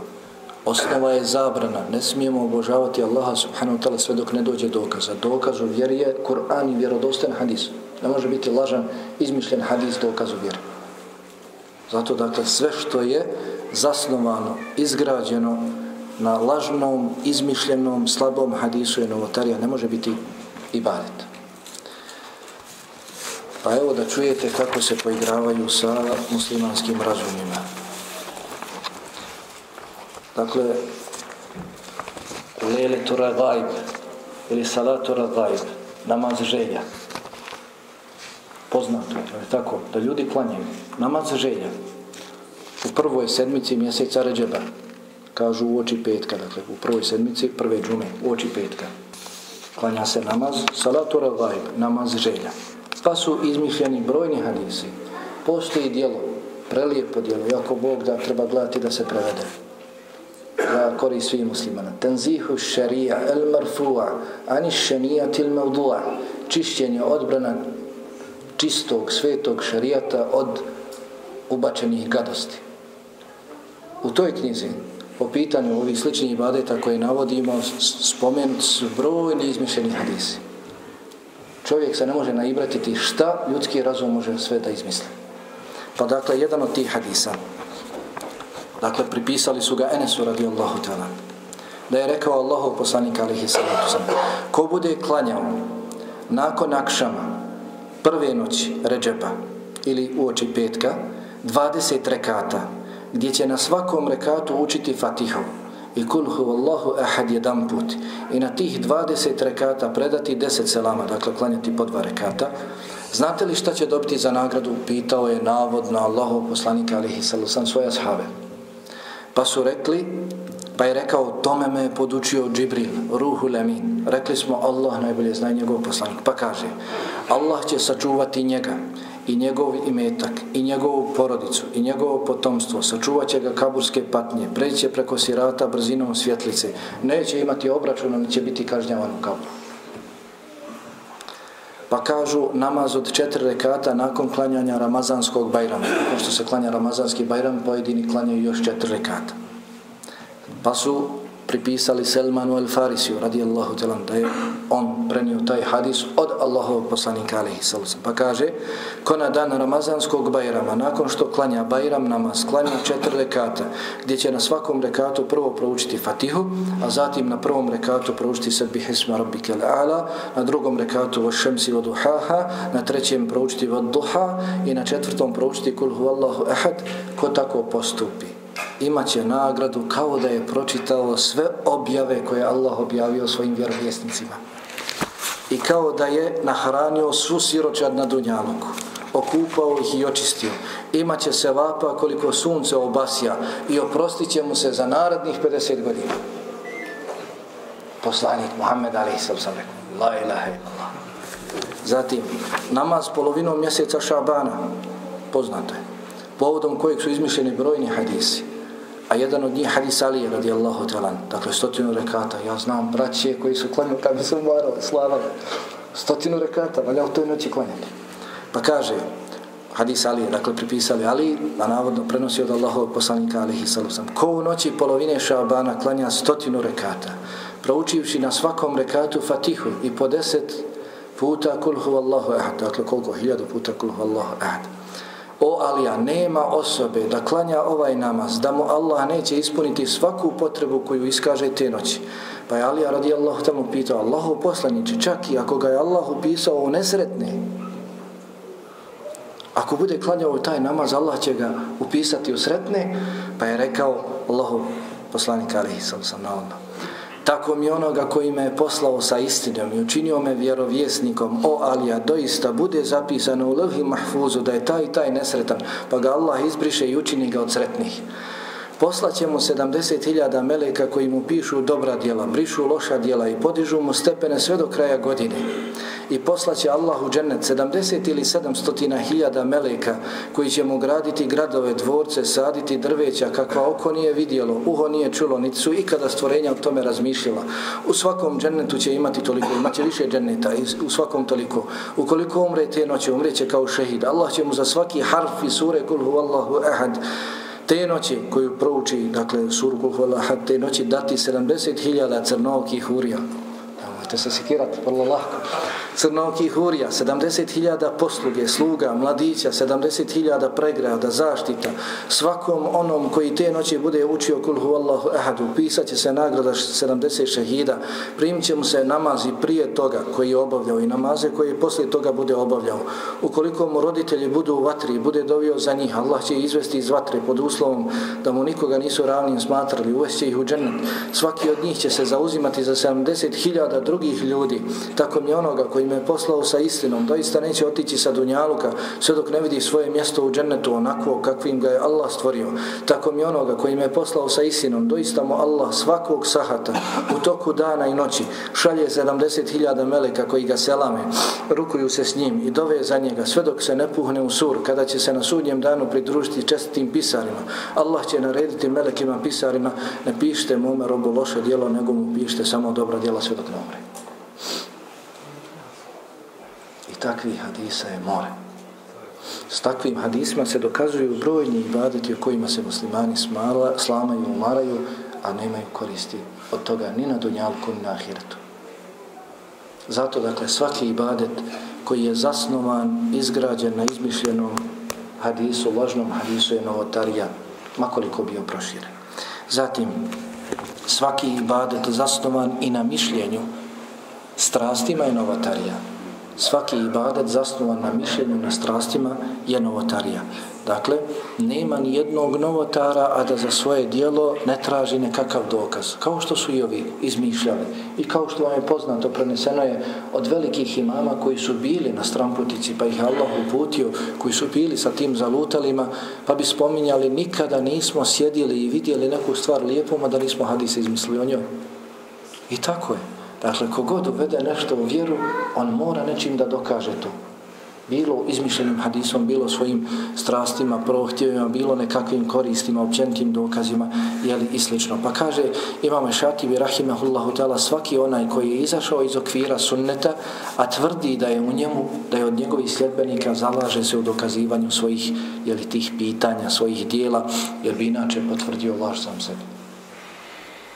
Osnova je zabrana. Ne smijemo obožavati Allaha subhanahu wa ta'ala sve dok ne dođe dokaza. Dokaz u vjeri je Kur'an i vjerodostan hadis. Ne može biti lažan, izmišljen hadis dokaz u vjeri. Zato dakle sve što je zasnovano, izgrađeno na lažnom, izmišljenom, slabom hadisu je novotarija, ne može biti ibadet. Pa evo da čujete kako se poigravaju sa muslimanskim razumima. Dakle, lele tura gajb ili salatura gajb, namaz želja. Poznato je tako, da ljudi klanjaju. Namaz želja. U prvoj sedmici mjeseca ređeba, kažu u oči petka, dakle u prvoj sedmici, prve džume, u oči petka. Klanja se namaz, salatura gajb, namaz želja. Pa su izmišljeni brojni hadisi. Postoji dijelo, prelijepo dijelo, jako Bog da treba gledati da se prevede kori svi muslimana. Tanzihu šarija el marfu'a ani šanija til mevdu'a. Čišćenje odbrana čistog, svetog šarijata od ubačenih gadosti. U toj knjizi, po pitanju ovih sličnih ibadeta koje navodimo, spomenut su brojni izmišljeni hadisi. Čovjek se ne može naibratiti šta ljudski razum može sve da izmisli. Pa dakle, jedan od tih hadisa, Dakle, pripisali su ga Enesu radijallahu ta'ala. Da je rekao Allahov poslanik alihi sallatu sam. Ko bude klanjao nakon akšama prve noći ređepa ili u oči petka 20 rekata gdje će na svakom rekatu učiti fatihu i kul huvallahu ahad jedan put i na tih 20 rekata predati 10 selama, dakle klanjati po dva rekata znate li šta će dobiti za nagradu pitao je navodno Allahov poslanika alihi sallam svoje ashave Pa su rekli, pa je rekao, tome me je podučio Džibril, ruhu lemin. Rekli smo, Allah najbolje zna njegov poslanik. Pa kaže, Allah će sačuvati njega i njegov imetak i njegovu porodicu i njegovo potomstvo. Sačuvat će ga kaburske patnje, preće preko sirata brzinom svjetlice. Neće imati obračuna, neće biti kažnjavan u kaburu. Pa kažu namaz od četiri rekata nakon klanjanja Ramazanskog bajrama. Nakon što se klanja Ramazanski bajram, pojedini klanjaju još četiri rekata. Pa su pripisali Selmanu el Farisiju radijallahu talan da je on prenio taj hadis od Allahovog poslanika alaihi sallam. Pa kaže, ko na dan Ramazanskog bajrama, nakon što klanja bajram namaz, klanja četiri rekata, gdje će na svakom rekatu prvo proučiti fatihu, a zatim na prvom rekatu proučiti sebi hisma rabbike ala, na drugom rekatu o šemsi duhaha, na trećem proučiti od duha i na četvrtom proučiti kul Huvallahu ehad, ko tako postupi imaće nagradu kao da je pročitao sve objave koje Allah objavio svojim vjerovjesnicima. I kao da je nahranio svu siročad na Dunjaluku. Okupao ih i očistio. Imaće se vapa koliko sunce obasja i oprostit će mu se za narednih 50 godina. Poslanik Muhammed Ali sam sam rekao. La ilaha illallah. Zatim, namaz polovinom mjeseca Šabana. Poznato je. Povodom kojeg su izmišljeni brojni hadisi. A jedan od njih hadis Ali radijallahu ta'ala, dakle stotinu rekata. Ja znam braće koji su klanjali kada su se umarali, slavali. Stotinu rekata, valja u toj noći klanjati. Pa kaže, hadis Ali, dakle pripisali Ali, a navodno prenosi od Allahovog poslanika alihi salusam. Ko u noći polovine šabana klanja stotinu rekata, proučivši na svakom rekatu fatihu i po deset puta kulhu Allahu ahad, dakle koliko, hiljadu puta kulhu Allahu ahad. O Alija, nema osobe da klanja ovaj namaz, da mu Allah neće ispuniti svaku potrebu koju iskaže te noći. Pa je Alija radijallahu tamo pitao, Allahu poslaniće, čak i ako ga je Allah upisao u nesretne, ako bude klanjao taj namaz, Allah će ga upisati u sretne, pa je rekao Allahu poslanik alihi sam sam na ono. Tako mi onoga koji me je poslao sa istinom i učinio me vjerovjesnikom, o Alija, doista bude zapisano u levhi mahfuzu da je taj taj nesretan, pa ga Allah izbriše i učini ga od sretnih. Poslaće mu 70.000 meleka koji mu pišu dobra djela, brišu loša djela i podižu mu stepene sve do kraja godine i poslaće Allah u džennet 70 ili 700.000 meleka koji će mu graditi gradove, dvorce, saditi drveća kakva oko nije vidjelo, uho nije čulo, niti su ikada stvorenja o tome razmišljala. U svakom džennetu će imati toliko, imaće više dženneta, u svakom toliko. Ukoliko umre te noće, umreće kao šehid. Allah će mu za svaki harf i sure kul huvallahu ahad ehad te noći koju prouči, dakle, suru kul te noći dati 70.000 crnovkih urija. Možete se sikirati vrlo lako. Crnoki hurija, 70.000 posluge, sluga, mladića, 70.000 pregrada, zaštita. Svakom onom koji te noći bude učio kulhu Allahu ehadu, pisat će se nagrada 70 šehida, primit će mu se namazi prije toga koji je obavljao i namaze koji poslije toga bude obavljao. Ukoliko mu roditelji budu u vatri i bude dovio za njih, Allah će izvesti iz vatre pod uslovom da mu nikoga nisu ravnim smatrali, uvesti ih u džennet. Svaki od njih će se zauzimati za 70.000 drugih ljudi, tako mi onoga koji me poslao sa istinom, doista neće otići sa dunjaluka, sve dok ne vidi svoje mjesto u džennetu onako kakvim ga je Allah stvorio. Tako mi onoga koji me poslao sa istinom, doista mu Allah svakog sahata u toku dana i noći šalje 70.000 meleka koji ga selame, rukuju se s njim i dove za njega, sve dok se ne puhne u sur, kada će se na sudnjem danu pridružiti čestitim pisarima. Allah će narediti melekima pisarima, ne pišite mome robu loše dijelo, nego mu pišite samo dobra djela sve dok ne umre. I takvih hadisa je more. S takvim hadisima se dokazuju brojni ibadeti o kojima se muslimani smala, slamaju, umaraju, a nemaju koristi od toga ni na dunjalku, ni na ahiretu. Zato, dakle, svaki ibadet koji je zasnovan, izgrađen na izmišljenom hadisu, lažnom hadisu je novotarija, makoliko bio proširen. Zatim, svaki ibadet zasnovan i na mišljenju strastima je novotarija. Svaki ibadet zasnovan na mišljenju na strastima je novotarija. Dakle, nema ni jednog novotara, a da za svoje dijelo ne traži nekakav dokaz. Kao što su i ovi izmišljali. I kao što vam je poznato, preneseno je od velikih imama koji su bili na stramputici, pa ih Allah uputio, koji su bili sa tim zalutalima, pa bi spominjali, nikada nismo sjedili i vidjeli neku stvar lijepom, a da nismo hadise izmislili o njoj. I tako je. Dakle, kogod uvede nešto u vjeru, on mora nečim da dokaže to bilo izmišljenim hadisom, bilo svojim strastima, prohtjevima, bilo nekakvim koristima, općenitim dokazima, jeli i slično. Pa kaže imamo Šatibi Rahimahullahu ta'ala svaki onaj koji je izašao iz okvira sunneta, a tvrdi da je u njemu, da je od njegovih sljedbenika zalaže se u dokazivanju svojih, jeli tih pitanja, svojih dijela, jer bi inače potvrdio laž sam sebi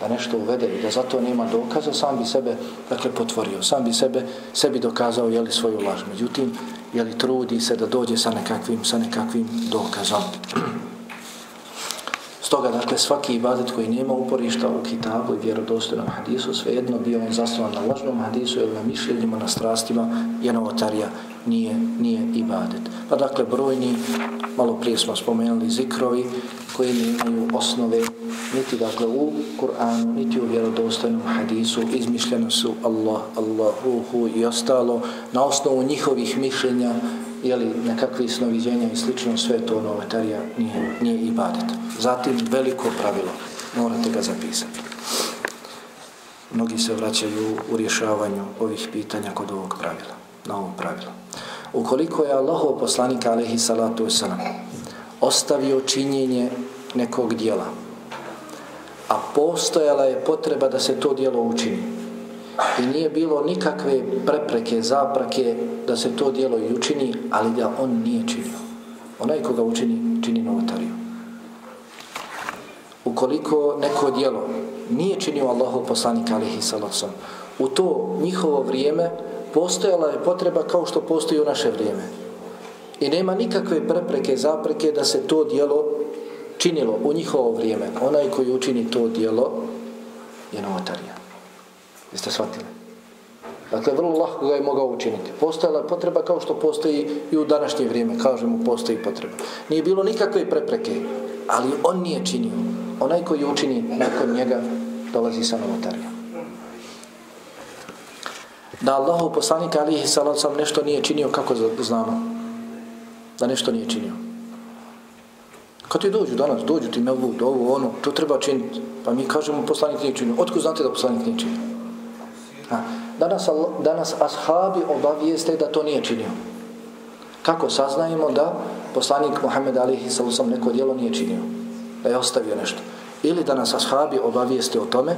da nešto uvede i da zato nema dokaza, sam bi sebe dakle, potvorio, sam bi sebe sebi dokazao jeli, svoju laž. Međutim, jeli, trudi se da dođe sa nekakvim, sa nekakvim dokazom. Stoga, dakle, svaki ibadet koji nema uporišta u kitabu i vjerodostojnom hadisu, svejedno bio on zasnovan na lažnom hadisu ili na mišljenjima, na strastima, je novotarija, nije, nije ibadet. Pa dakle, brojni, malo prije smo spomenuli zikrovi, koji nemaju osnove niti dakle u Kur'anu, niti u vjerodostojnom hadisu, izmišljeno su Allah, Allahuhu i ostalo na osnovu njihovih mišljenja, jeli nekakvi snoviđenja i slično, sve to novatarija nije, nije ibadet. Zatim veliko pravilo, morate ga zapisati. Mnogi se vraćaju u rješavanju ovih pitanja kod ovog pravila, na ovom pravilu. Ukoliko je Allahov poslanik, alaihi salatu wasalam, ostavio činjenje nekog dijela, a postojala je potreba da se to dijelo učini. I nije bilo nikakve prepreke, zaprake da se to dijelo i učini, ali da on nije činio. Onaj koga učini, čini novotariju. Ukoliko neko dijelo nije činio Allahov poslanik alaihi salatu wasalam, u to njihovo vrijeme postojala je potreba kao što postoji u naše vrijeme. I nema nikakve prepreke, zapreke da se to dijelo činilo u njihovo vrijeme, onaj koji učini to dijelo je novotarija. Jeste shvatili? Dakle, vrlo lahko ga je mogao učiniti. Postojala potreba kao što postoji i u današnje vrijeme, kažemo, postoji potreba. Nije bilo nikakve prepreke, ali on nije činio. Onaj koji učini nakon njega dolazi sa novotarijom. Da Allahu poslanika alihi salacom nešto nije činio, kako znamo? Da nešto nije činio. Kad ti dođu danas, dođu ti mevlud, ovo, ono, to treba činiti. Pa mi kažemo poslanik nije činio. Otko znate da poslanik nije činio? Ha. Danas, danas ashabi obavijeste da to nije činio. Kako saznajemo da poslanik Muhammed alihi sallam neko djelo nije činio? Da je ostavio nešto. Ili da nas ashabi obavijeste o tome,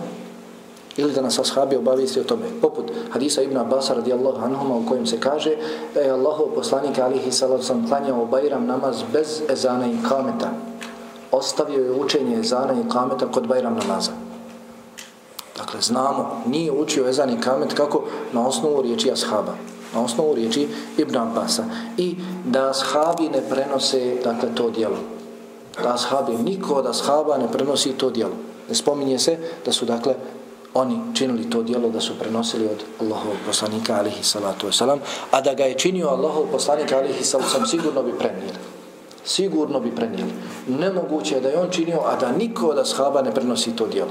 ili da nas ashabi obavijesti o tome. Poput hadisa Ibn Abbas radijallahu anhuma u kojem se kaže da je Allahov poslanik alihi sallam sam klanjao Bajram namaz bez ezana i kameta. Ostavio je učenje ezana i kameta kod Bajram namaza. Dakle, znamo, nije učio ezan i kamet kako na osnovu riječi ashaba, na osnovu riječi Ibn Abbasa. I da ashabi ne prenose, dakle, to dijelo. Da ashabi, niko od ashaba ne prenosi to dijelo. Ne spominje se da su, dakle, oni činili to dijelo da su prenosili od Allahovog poslanika alihi salatu wasalam, a da ga je činio Allahov poslanika alihi salatu wasalam, sigurno bi prenijeli. Sigurno bi prenijeli. Nemoguće je da je on činio, a da niko od ashaba ne prenosi to dijelo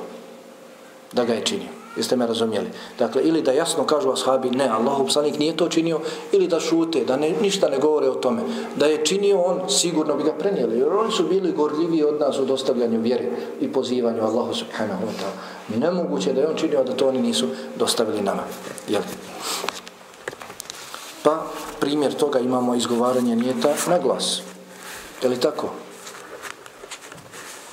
da ga je činio. Jeste me razumjeli? Dakle, ili da jasno kažu ashabi, ne, Allahu psanik nije to činio, ili da šute, da ne, ništa ne govore o tome. Da je činio on, sigurno bi ga prenijeli. Jer oni su bili gorljivi od nas u dostavljanju vjere i pozivanju Allahu subhanahu wa ta'ala. Nemoguće da je on činio da to oni nisu dostavili nama. Jel? Pa, primjer toga imamo izgovaranje nijeta na glas. Je li tako?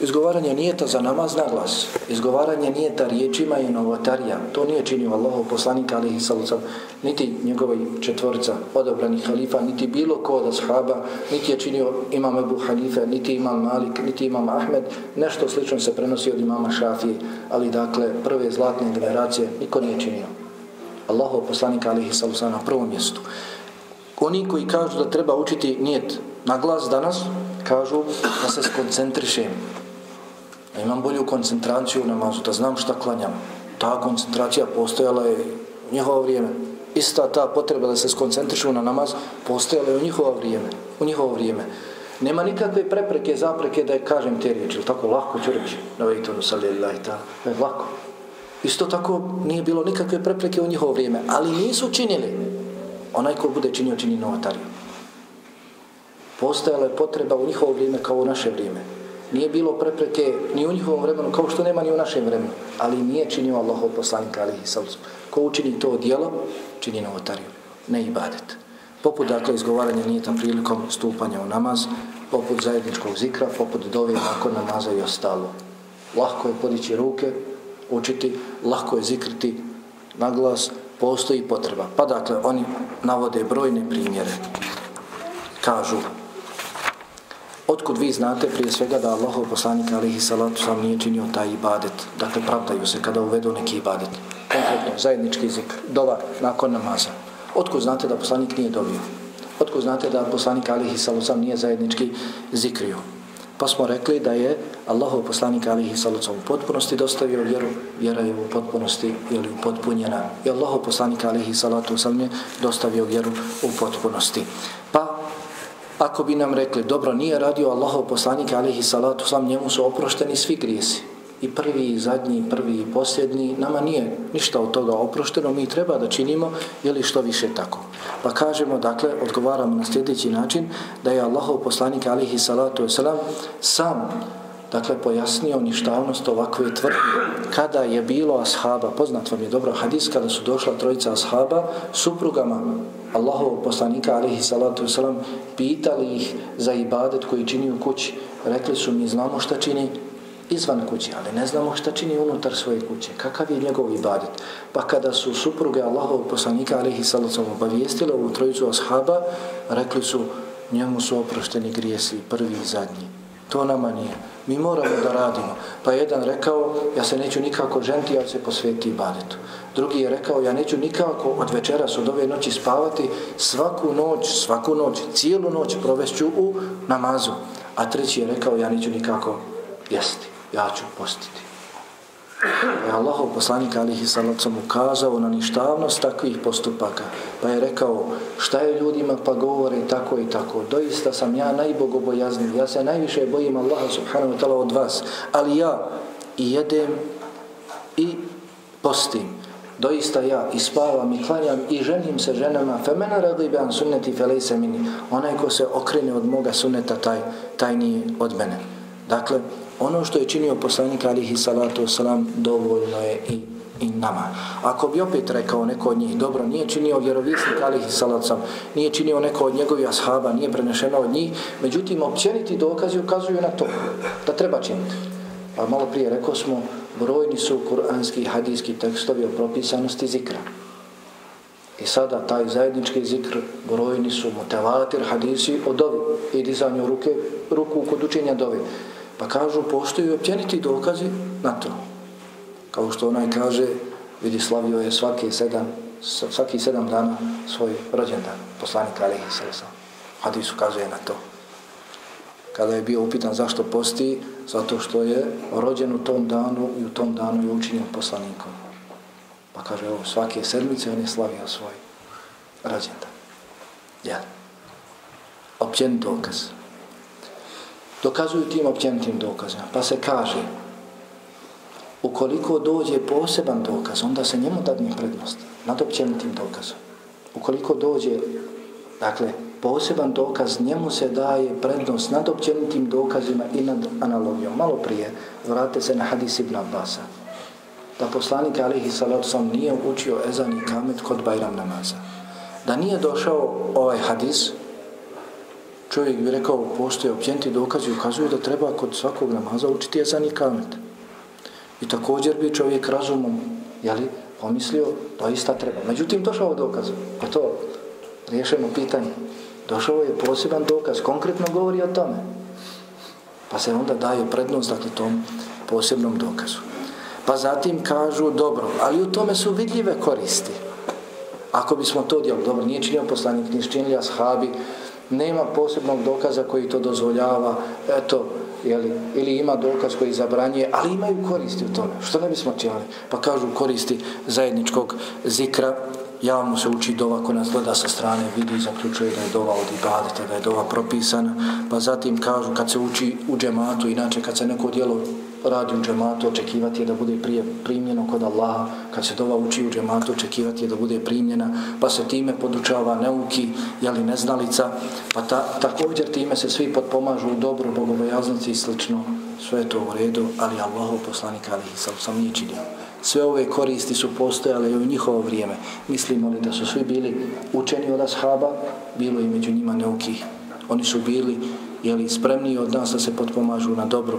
Izgovaranje nijeta za namaz na glas. Izgovaranje nijeta riječima je novotarija. To nije činio Allahov poslanik alihi salucam, niti njegovoj četvorca odobranih halifa, niti bilo ko od ashaba, niti je činio imam Ebu Hanife, niti imam Malik, niti imam Ahmed. Nešto slično se prenosi od imama Šafije, ali dakle prve zlatne generacije niko nije činio. Allahov poslanik alihi salucam na prvom mjestu. Oni koji kažu da treba učiti nijet na glas danas, kažu da se skoncentrišem da imam bolju koncentraciju u namazu, da znam šta klanjam. Ta koncentracija postojala je u njihovo vrijeme. Ista ta potreba da se skoncentrišu na namaz postojala je u njihovo vrijeme. U njihovo vrijeme. Nema nikakve prepreke, zapreke da je kažem te riječi. Tako lako ću reći. Na vejtonu salillahi ta. je lako. Isto tako nije bilo nikakve prepreke u njihovo vrijeme. Ali nisu činili. Onaj ko bude činio, čini novatariju. Postojala je potreba u njihovo vrijeme kao u naše vrijeme nije bilo prepreke ni u njihovom vremenu, kao što nema ni u našem vremenu, ali nije činio Allahov poslanika alihi sallam. Ko učini to dijelo, čini novotariju, ne ibadet. Poput dakle izgovaranja nijeta prilikom stupanja u namaz, poput zajedničkog zikra, poput dove nakon namaza i ostalo. Lahko je podići ruke, učiti, lahko je zikriti na glas, postoji potreba. Pa dakle, oni navode brojne primjere. Kažu, Otkud vi znate prije svega da Allahov poslanik alihi salatu sam nije činio taj ibadet? Dakle, pravdaju se kada uvedu neki ibadet. Konkretno, zajednički jezik, dova nakon namaza. Otkud znate da poslanik nije dobio? Otkud znate da poslanik alihi salatu sam nije zajednički zikrio? Pa smo rekli da je Allahov poslanik alihi salatu u potpunosti dostavio vjeru, vjera je u potpunosti ili upotpunjena. I Allahov poslanik alihi salatu sam je dostavio vjeru u potpunosti. Pa Ako bi nam rekli, dobro, nije radio Allahov poslanik, alihi salatu slam, njemu su oprošteni svi grijesi. I prvi, i zadnji, i prvi, i posljednji, nama nije ništa od toga oprošteno, mi treba da činimo, jeli što više tako. Pa kažemo, dakle, odgovaramo na sljedeći način, da je Allahov poslanik, alihi salatu wasalam, sam dakle pojasnio ništavnost ovakve tvrdnje. Kada je bilo ashaba, poznat vam je dobro hadis, kada su došla trojica ashaba, suprugama Allahov poslanika alihi salatu wasalam, pitali ih za ibadet koji čini u kući. Rekli su mi znamo šta čini izvan kuće, ali ne znamo šta čini unutar svoje kuće. Kakav je njegov ibadet? Pa kada su supruge Allahov poslanika alihi salatu wasalam obavijestile ovu trojicu ashaba, rekli su njemu su oprošteni grijesi prvi i zadnji. To nama nije. Mi moramo da radimo. Pa jedan rekao, ja se neću nikako ženti, ja se posveti ibadetu. Drugi je rekao, ja neću nikako od večeras, od ove noći spavati, svaku noć, svaku noć, cijelu noć provešću u namazu. A treći je rekao, ja neću nikako jesti, ja ću postiti. Je Allahov poslanik alihi salacom ukazao na ništavnost takvih postupaka. Pa je rekao šta je ljudima pa govore tako i tako. Doista sam ja najbogobojazniji. Ja se najviše bojim Allaha subhanahu wa ta'ala od vas. Ali ja i jedem i postim. Doista ja i spavam i klanjam i ženim se ženama. Femena mena radi an sunneti felejse mini. Onaj ko se okrene od moga sunneta taj, taj nije od mene. Dakle, ono što je činio poslanik alihi salatu wasalam dovoljno je i, i nama. Ako bi opet rekao neko od njih, dobro, nije činio vjerovisnik alihi salatu wasalam, nije činio neko od njegovih ashaba, nije prenešeno od njih, međutim, općeniti dokazi ukazuju na to, da treba činiti. Pa malo prije rekao smo, brojni su kuranski i hadijski tekstovi o propisanosti zikra. I sada taj zajednički zikr, brojni su mutevatir hadisi o dovi i dizanju ruke, ruku kod učenja dovi. Pa kažu, postoji općeniti dokazi na to. Kao što onaj kaže, vidi slavio je svaki sedam, svaki sedam dana svoj rođendan, poslanik Alihi Salosan. Hadis ukazuje na to. Kada je bio upitan zašto posti, zato što je rođen u tom danu i u tom danu je učinjen poslanikom. Pa kaže, ovo, svake sedmice on je slavio svoj rođendan. Ja. Općen dokaz. Dokazuju tim općenitim dokazima. Pa se kaže, ukoliko dođe poseban dokaz, onda se njemu dadne prednost nad općenitim dokazom. Ukoliko dođe, dakle, poseban dokaz, njemu se daje prednost nad općenitim dokazima i nad analogijom. Malo prije, vratite se na hadis Ibn Abbasa, da poslanik alihi salatu sam nije učio ezan i kamet kod Bajram namaza. Da nije došao ovaj hadis, čovjek bi rekao, postoje općenti dokazi, ukazuju da treba kod svakog namaza učiti jezan i kamet. I također bi čovjek razumom, jeli, pomislio, to ista treba. Međutim, došao dokaz, pa to riješeno pitanje. Došao je poseban dokaz, konkretno govori o tome. Pa se onda daje prednost, dakle, tom posebnom dokazu. Pa zatim kažu, dobro, ali u tome su vidljive koristi. Ako bismo to dijeli, dobro, nije činio poslanik, nije činili ashabi, nema posebnog dokaza koji to dozvoljava, eto, jeli, ili ima dokaz koji zabranje, ali imaju koristi u tome. Što ne bismo činili? Pa kažu koristi zajedničkog zikra, javno se uči dova ko nas gleda sa strane, vidi i zaključuje da je dova od ibadeta, da je dova propisana, pa zatim kažu kad se uči u džematu, inače kad se neko djelo radi u džematu, očekivati je da bude prije primljeno kod Allaha, kad se dova uči u džematu, očekivati je da bude primljena, pa se time podučava neuki, jeli neznalica, pa ta, također time se svi potpomažu u dobru bogobojaznici i slično, sve je to u redu, ali Allahov poslanik ali sam, sam nije činio. Sve ove koristi su postojale i u njihovo vrijeme. Mislimo li da su svi bili učeni od ashaba, bilo i među njima neukih. Oni su bili jeli, spremni od nas da se potpomažu na dobro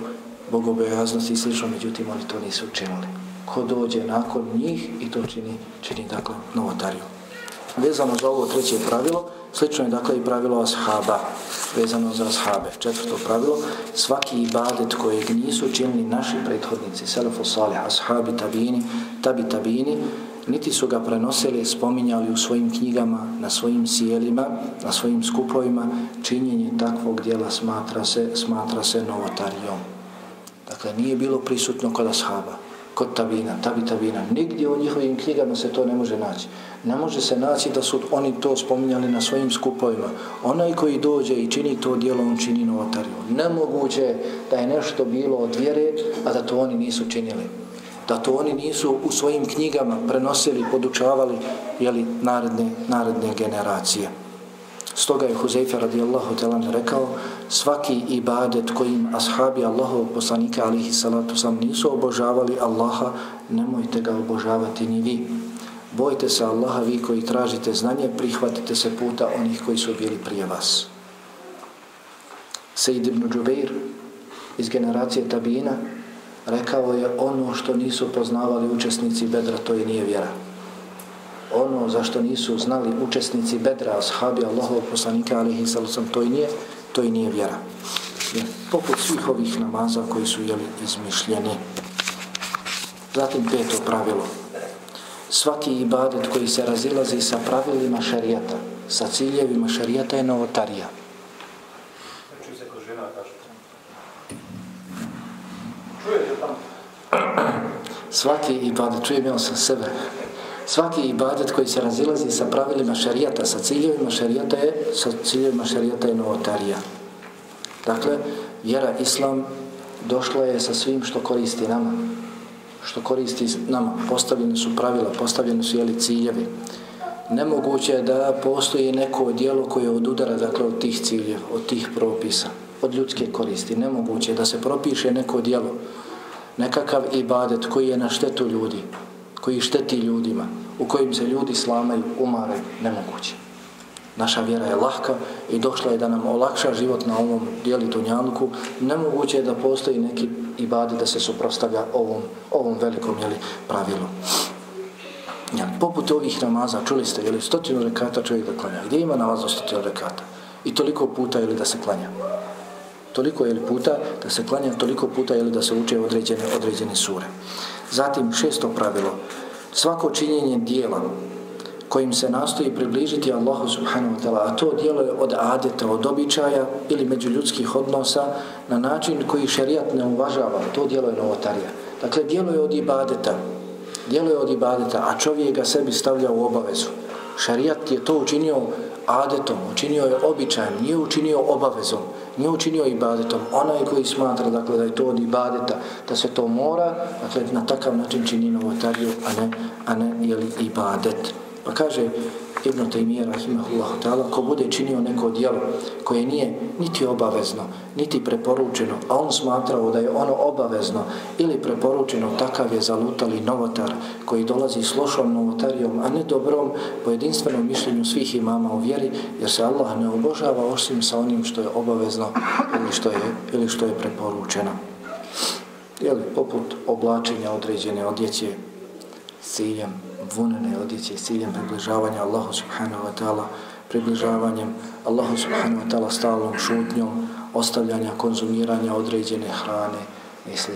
bogobojaznosti i slično, međutim oni to nisu učinili. Ko dođe nakon njih i to čini, čini dakle novotariju. Vezano za ovo treće pravilo, slično je dakle i pravilo ashaba, vezano za ashabe. Četvrto pravilo, svaki ibadet kojeg nisu učinili naši prethodnici, selefu salih, ashabi, tabini, tabi tabini, niti su ga prenosili, spominjali u svojim knjigama, na svojim sjelima, na svojim skupovima, činjenje takvog dijela smatra se, smatra se novotarijom. Dakle, nije bilo prisutno kod ashaba, kod tabina, tabi tabina. Nigdje u njihovim knjigama se to ne može naći. Ne može se naći da su oni to spominjali na svojim skupovima. Onaj koji dođe i čini to dijelo, on čini novotariju. Nemoguće da je nešto bilo od vjere, a da to oni nisu činili. Da to oni nisu u svojim knjigama prenosili, podučavali jeli, naredne, naredne generacije. Stoga je Huzeyfe radijallahu talan rekao svaki ibadet kojim ashabi Allahov poslanika alihi salatu sam nisu obožavali Allaha, nemojte ga obožavati ni vi. Bojte se Allaha vi koji tražite znanje, prihvatite se puta onih koji su bili prije vas. Sejid ibn Đubeir iz generacije Tabina rekao je ono što nisu poznavali učesnici Bedra, to i nije vjera ono za što nisu znali učesnici bedra, ashabi Allahov poslanika alihi sallam, to i nije, to i nije vjera. Je, poput svih ovih namaza koji su jeli izmišljeni. Zatim peto pravilo. Svaki ibadet koji se razilazi sa pravilima šarijata, sa ciljevima šarijata je novotarija. Svaki ibadet, čujem ja sa sebe, svaki ibadet koji se razilazi sa pravilima šarijata, sa ciljevima šarijata je, sa ciljevima šarijata je novotarija. Dakle, vjera Islam došla je sa svim što koristi nama. Što koristi nama. Postavljene su pravila, postavljene su jeli ciljevi. Nemoguće je da postoji neko dijelo koje odudara dakle, od tih ciljeva, od tih propisa, od ljudske koristi. Nemoguće je da se propiše neko dijelo, nekakav ibadet koji je na štetu ljudi, koji šteti ljudima, u kojim se ljudi slamaju, umare, nemoguće. Naša vjera je lahka i došla je da nam olakša život na ovom dijeli Dunjanku. Nemoguće je da postoji neki ibadi da se suprostavlja ovom, ovom velikom jeli, pravilu. Ja, poput ovih namaza, čuli ste, jeli stotinu rekata čovjek da klanja. Gdje ima namaz za stotinu rekata? I toliko puta ili da se klanja? toliko je puta da se klanja toliko puta ili da se uče određene određene sure. Zatim šesto pravilo. Svako činjenje dijela kojim se nastoji približiti Allahu subhanahu wa ta'ala, a to dijelo je od adeta, od običaja ili međuljudskih odnosa na način koji šerijat ne uvažava, to dijelo je novotarija. Dakle, dijelo je od ibadeta, dijelo je od ibadeta, a čovjek ga sebi stavlja u obavezu. Šerijat je to učinio adetom, učinio je običajem, nije učinio obavezom, nije učinio ibadetom. Onaj koji smatra dakle, da je to od ibadeta, da se to mora, dakle, na takav način čini novotariju, a ne, a ne jeli, ibadet. Pa kaže Ibn Taymiye rahimahullah ta'ala, ko bude činio neko dijelo koje nije niti obavezno, niti preporučeno, a on smatrao da je ono obavezno ili preporučeno, takav je zalutali novotar koji dolazi s lošom novotarijom, a ne dobrom po jedinstvenom mišljenju svih imama u vjeri, jer se Allah ne obožava osim sa onim što je obavezno ili što je, ili što je preporučeno. Jeli, poput oblačenja određene odjeće s ciljem vunene odjeće s ciljem približavanja Allahu subhanahu wa ta'ala, približavanjem Allahu subhanahu wa ta'ala stalnom šutnjom, ostavljanja, konzumiranja određene hrane i sl.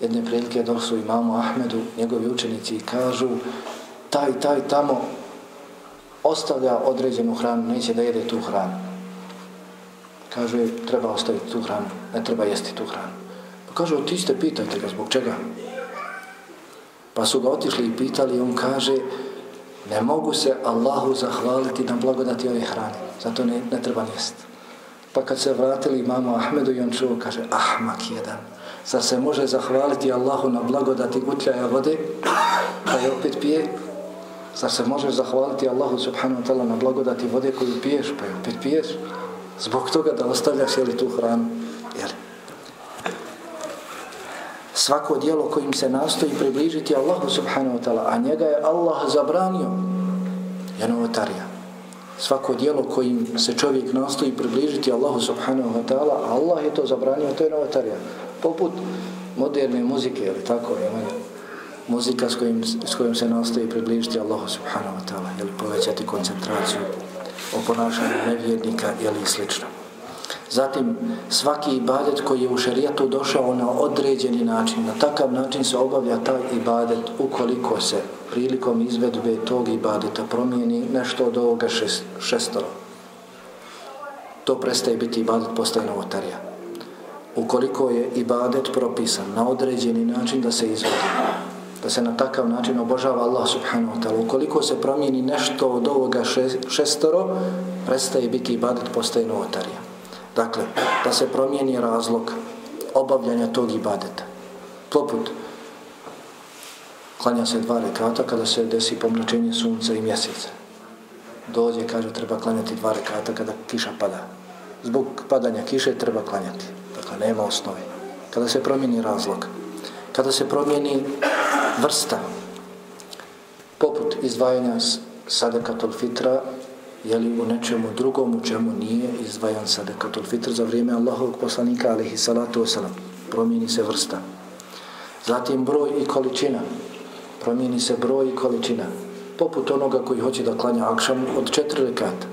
Jedne prilike dok su imamu Ahmedu, njegovi učenici kažu taj, taj tamo ostavlja određenu hranu, neće da jede tu hranu. Kaže, treba ostaviti tu hranu, ne treba jesti tu hranu. Pa kaže, ti ste pitajte ga, zbog čega? Pa su ga otišli i pitali on kaže ne mogu se Allahu zahvaliti na blagodati ove hrane. Zato ne, ne treba njest. Pa kad se vratili imamo Ahmedu i on čuo kaže ahmak jedan. Zar se može zahvaliti Allahu na blagodati gutljaja vode pa je opet pije? Zar se može zahvaliti Allahu subhanahu wa ta'ala na blagodati vode koju piješ pa je opet piješ? Zbog toga da ostavljaš jeli tu hranu. Jeli? Svako dijelo kojim se nastoji približiti Allahu subhanahu wa ta'ala, a njega je Allah zabranio, je novotarija. Svako dijelo kojim se čovjek nastoji približiti Allahu subhanahu wa ta'ala, a Allah je to zabranio, to je novotarija. Poput moderne muzike, ili tako, je muzika s kojim, s kojim se nastoji približiti Allahu subhanahu wa ta'ala, ili povećati koncentraciju o ponašanju nevjernika, ili slično. Zatim, svaki ibadet koji je u šerijatu došao na određeni način, na takav način se obavlja taj ibadet ukoliko se prilikom izvedbe tog ibadeta promijeni nešto od ovoga šest, šestoro. To prestaje biti ibadet, postaje novotarija. Ukoliko je ibadet propisan na određeni način da se izvodi, da se na takav način obožava Allah subhanahu wa ta'ala, ukoliko se promijeni nešto od ovoga šestoro, prestaje biti ibadet, postaje novotarija. Dakle, da se promijeni razlog obavljanja tog ibadeta. Poput klanja se dva rekata kada se desi pomračenje sunca i mjeseca. Dođe, kaže, treba klanjati dva rekata kada kiša pada. Zbog padanja kiše treba klanjati. Dakle, nema osnove. Kada se promijeni razlog. Kada se promijeni vrsta. Poput izdvajanja sadakatul fitra jeli u nečemu drugom u čemu nije izdvajan sadakatul fitr za vrijeme Allahovog poslanika alihi salatu wasalam. Promijeni se vrsta. Zatim broj i količina. Promijeni se broj i količina. Poput onoga koji hoće da klanja akšam od četiri rekata.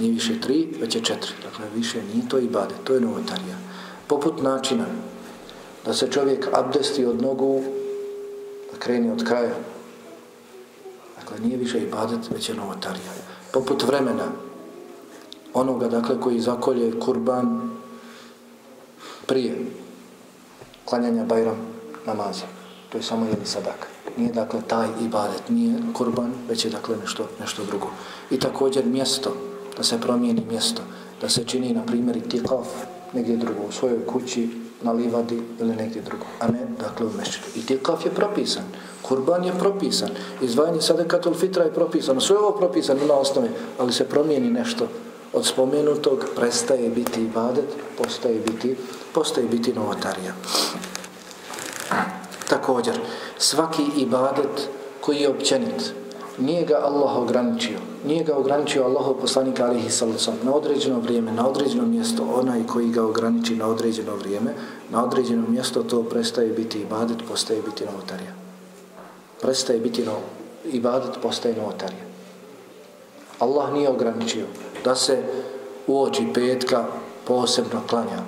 Nije više tri, već je četiri. Dakle, više nije to i bade. To je novotarija. Poput načina da se čovjek abdesti od nogu da kreni od kraja. Dakle, nije više i badet, već je novotarija poput vremena onoga dakle koji zakolje kurban prije klanjanja bajram namaza. To je samo jedni sadak. Nije dakle taj ibadet. Nije kurban već je dakle nešto, nešto drugo. I također mjesto da se promijeni mjesto da se čini na primjer i tikaf negdje drugo u svojoj kući na livadi ili negdje drugo, a ne dakle u mešćinu. I tikaf je propisan, kurban je propisan, izvajanje sadekatul fitra je propisano, sve ovo propisano na osnovi, ali se promijeni nešto od spomenutog, prestaje biti ibadet, postaje biti, postaje biti novotarija. Također, svaki ibadet koji je općenit, nije ga Allah ograničio. Nije ga ograničio Allahov poslanik alihi sallam na određeno vrijeme, na određeno mjesto, onaj koji ga ograniči na određeno vrijeme, na određeno mjesto to prestaje biti ibadet, postaje biti novotarija. Prestaje biti no, ibadet, postaje novotarija. Allah nije ograničio da se u oči petka posebno klanja,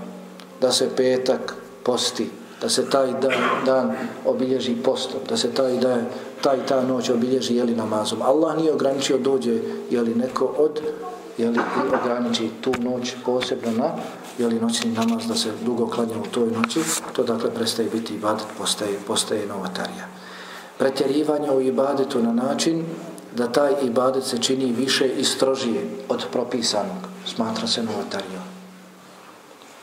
da se petak posti, da se taj dan, dan obilježi postom, da se taj dan, taj ta noć obilježi jeli namazom. Allah nije ograničio dođe jeli neko od jeli i ograniči tu noć posebno na jeli noćni namaz da se dugo klanja u toj noći, to dakle prestaje biti ibadet, postaje, postaje novatarija. Pretjerivanje u ibadetu na način da taj ibadet se čini više i strožije od propisanog, smatra se novatarijom.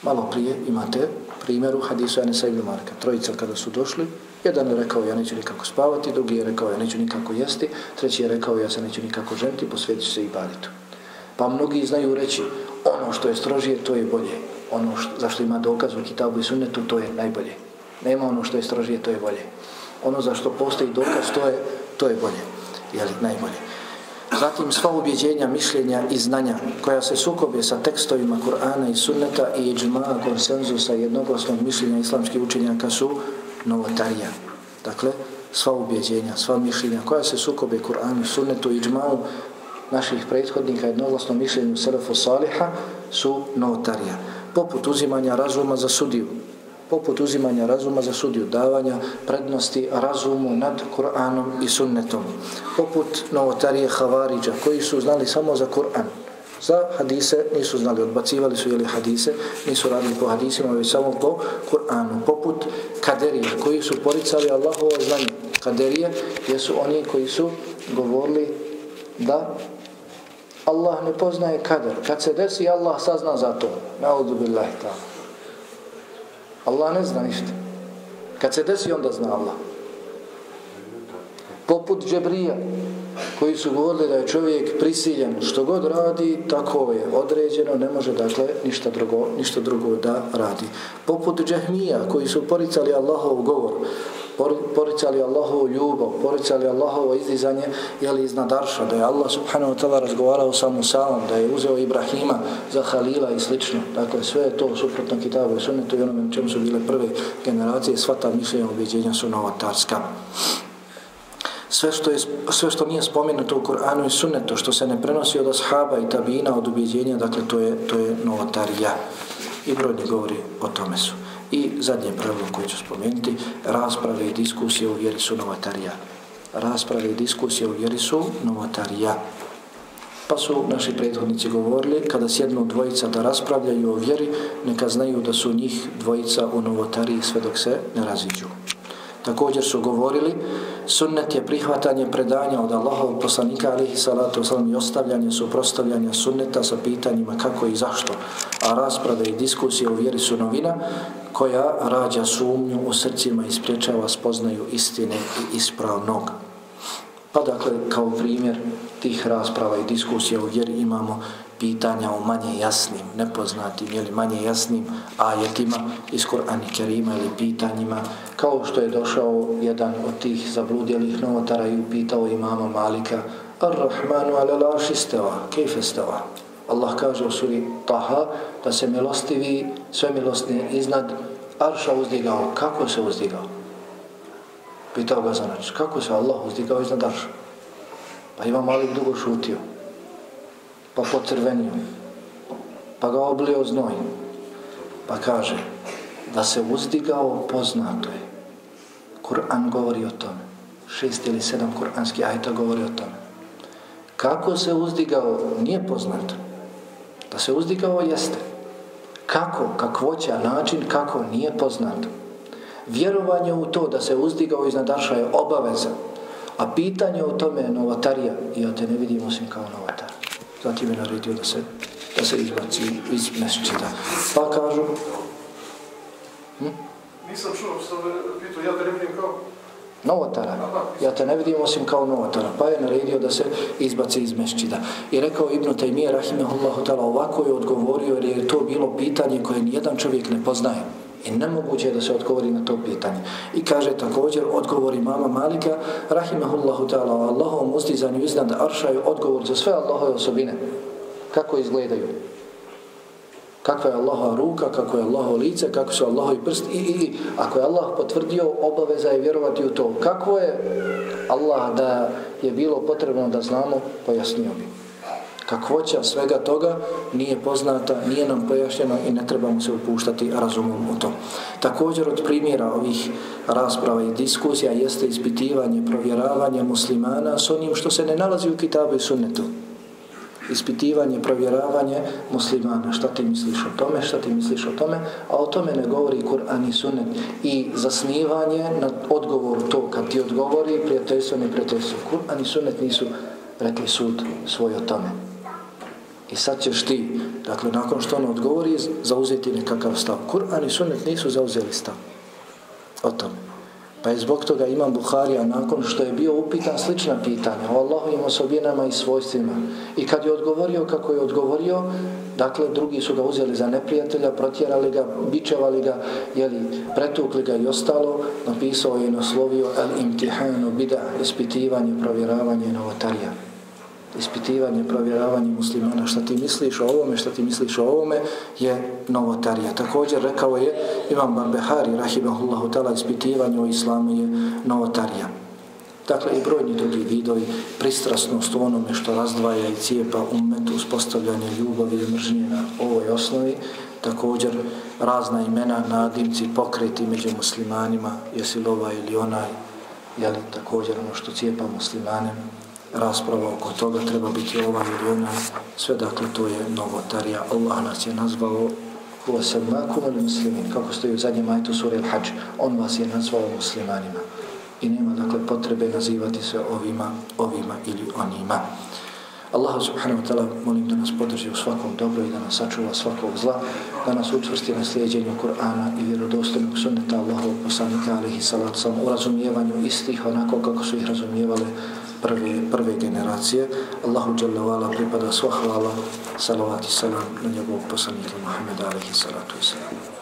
Malo prije imate primjeru hadisu Anisa ibn Marka. Trojica kada su došli, jedan je rekao ja neću nikako spavati, drugi je rekao ja neću nikako jesti, treći je rekao ja se neću nikako ženiti, posvjetit se i baditu. Pa mnogi znaju reći ono što je strožije, to je bolje. Ono što, zašto ima dokaz u kitabu i sunnetu, to je najbolje. Nema ono što je strožije, to je bolje. Ono za što postoji dokaz, to je, to je bolje. Jeli, najbolje. Zatim sva ubjeđenja, mišljenja i znanja koja se sukobe sa tekstovima Kur'ana i sunneta i džmaa konsenzusa jednoglasnog mišljenja islamskih učenjaka su novotarija. Dakle, sva ubjeđenja, sva mišljenja koja se sukobe Kur'anu, sunnetu i džmau naših prethodnika jednoglasno mišljenju Selefu Saliha su novotarija. Poput uzimanja razuma za sudiju, poput uzimanja razuma za sudiju, davanja prednosti razumu nad Kur'anom i sunnetom. Poput novotarije Havariđa, koji su znali samo za Kur'an. Za hadise nisu znali, odbacivali su jeli hadise, nisu radili po hadisima, već samo po Kur'anu. Poput kaderije, koji su poricali Allahovo znanje. Kaderije jesu oni koji su govorili da Allah ne poznaje kader. Kad se desi, Allah sazna za to. Naudu billahi ta'ala. Allah ne zna ništa. Kad se desi, onda zna Allah. Poput Džebrija, koji su govorili da je čovjek prisiljen što god radi, tako je određeno, ne može dakle ništa drugo, ništa drugo da radi. Poput Džehmija, koji su poricali Allahov govor, poricali Allahovu ljubav, poricali Allahovo izdizanje jeli iznad Arša, da je Allah subhanahu wa ta'ala razgovarao sa Musaom, da je uzeo Ibrahima za Halila i slično. Dakle, sve je to suprotno kitabu i sunnetu i onome čemu su bile prve generacije, sva ta mišljenja objeđenja su novotarska. Sve što, je, sve što nije spomenuto u Kur'anu i sunnetu, što se ne prenosi od ashaba i tabina od ubjeđenja, dakle, to je, to je novotarija. I brojni govori o tome su. I zadnje pravilo koje ću spomenuti, rasprave i diskusije u vjeri su novatarija. Rasprave i diskusije u vjeri su novatarija. Pa su naši prethodnici govorili, kada sjednu dvojica da raspravljaju o vjeri, neka znaju da su njih dvojica u novotariji sve dok se ne raziđu. Također su govorili, sunnet je prihvatanje predanja od Allahov poslanika alihi salatu wasalam i ostavljanje, suprostavljanja sunneta sa pitanjima kako i zašto. A rasprave i diskusije u vjeri su novina koja rađa sumnju u srcima i spriječava spoznaju istine i ispravnog. Pa dakle, kao primjer tih rasprava i diskusija u vjeri imamo pitanja o manje jasnim, nepoznatim ili manje jasnim ajetima iz Kur'ana Kerima ili pitanjima kao što je došao jedan od tih zabludjelih novotara i upitao imama Malika Ar-Rahmanu ala laši steva, kejfe steva? Allah kaže u suri Taha da se milostivi, sve milostni iznad Arša uzdigao. Kako se uzdigao? Pitao ga Zanač. Kako se Allah uzdigao iznad Arša? Pa ima Malik dugo šutio pa pocrvenio, pa ga oblio znoj, pa kaže da se uzdigao poznato je. Kur'an govori o tome. Šest ili sedam kur'anskih ajta govori o tome. Kako se uzdigao nije poznato. Da se uzdigao jeste. Kako, kakvoća, način kako nije poznato. Vjerovanje u to da se uzdigao iznad Arša je obaveza. A pitanje o tome je novatarija i ja te ne vidim osim kao novatar zatim je naredio da se, da se izbaci iz mesečita. Pa kažu... Hm? Nisam čuo što pitao, ja te ne vidim kao... Novotara. Ja te ne vidim osim kao novotara. Pa je naredio da se izbaci iz mešćida. I rekao Ibn Taymiye, rahimahullahu ta'ala, ovako je odgovorio jer je to bilo pitanje koje nijedan čovjek ne poznaje. I nemoguće je da se odgovori na to pitanje. I kaže također, odgovori mama Malika, rahimahullahu ta'ala, o Allahovom ustizanju iznad Arša je odgovor za sve Allahove osobine. Kako izgledaju? Kakva je Allahova ruka, kako je Allahovo lice, kako su Allahovi prst i, i, i. Ako je Allah potvrdio, obaveza je vjerovati u to. Kako je Allah da je bilo potrebno da znamo, pojasnio bi. kakvoća svega toga nije poznata, nije nam pojašnjeno i ne trebamo se upuštati razumom u to. Također od primjera ovih rasprava i diskusija jeste ispitivanje, provjeravanje muslimana s onim što se ne nalazi u kitabu i sunnetu ispitivanje, provjeravanje muslimana. Šta ti misliš o tome, šta ti misliš o tome, a o tome ne govori Kur'an i Sunnet. I zasnivanje na odgovoru to, kad ti odgovori prijateljstvo, ne prijateljstvo. Kur'an i Sunnet nisu rekli sud svoj o tome. I sad ćeš ti, dakle, nakon što on odgovori, zauzeti nekakav stav. Kur'an i Sunnet nisu zauzeli stav o tome. Pa je zbog toga Imam Buharija nakon što je bio upitan slična pitanja o Allahovim osobinama i svojstvima. I kad je odgovorio kako je odgovorio, dakle drugi su ga uzeli za neprijatelja, protjerali ga, bičevali ga, jeli, pretukli ga i ostalo, napisao je i naslovio El imtihanu bida, ispitivanje, provjeravanje novotarija ispitivanje, provjeravanje muslimana, šta ti misliš o ovome, šta ti misliš o ovome, je novotarija. Također rekao je Imam Barbehari, rahimahullahu tala, ispitivanje o islamu je novotarija. Dakle, i brojni drugi vidovi, pristrasnost u onome što razdvaja i cijepa umetu, uspostavljanje ljubavi i mržnje na ovoj osnovi, također razna imena, nadimci, pokreti među muslimanima, jesi li ovaj ili onaj, jeli također ono što cijepa muslimane, rasprava oko toga treba biti ova ili ona, sve dakle to je novotarija. Allah nas je nazvao huva ili muslimin, kako stoji u zadnjem ajtu suri al-Hajj, on vas je nazvao muslimanima. I nema dakle potrebe nazivati se ovima, ovima ili onima. Allah subhanahu wa ta'ala molim da nas podrži u svakom dobro i da nas sačuva svakog zla, da nas učvrsti na slijedjenju Kur'ana i vjerodostojnog sunneta Allahovog poslanika alihi salatu sam u razumijevanju istih onako kako su ih razumijevale prve, prve generacije. Allahu Jalla wa'ala pripada sva hvala, salavat i salam na njegovog poslanika Muhammeda alaihi salatu i salamu.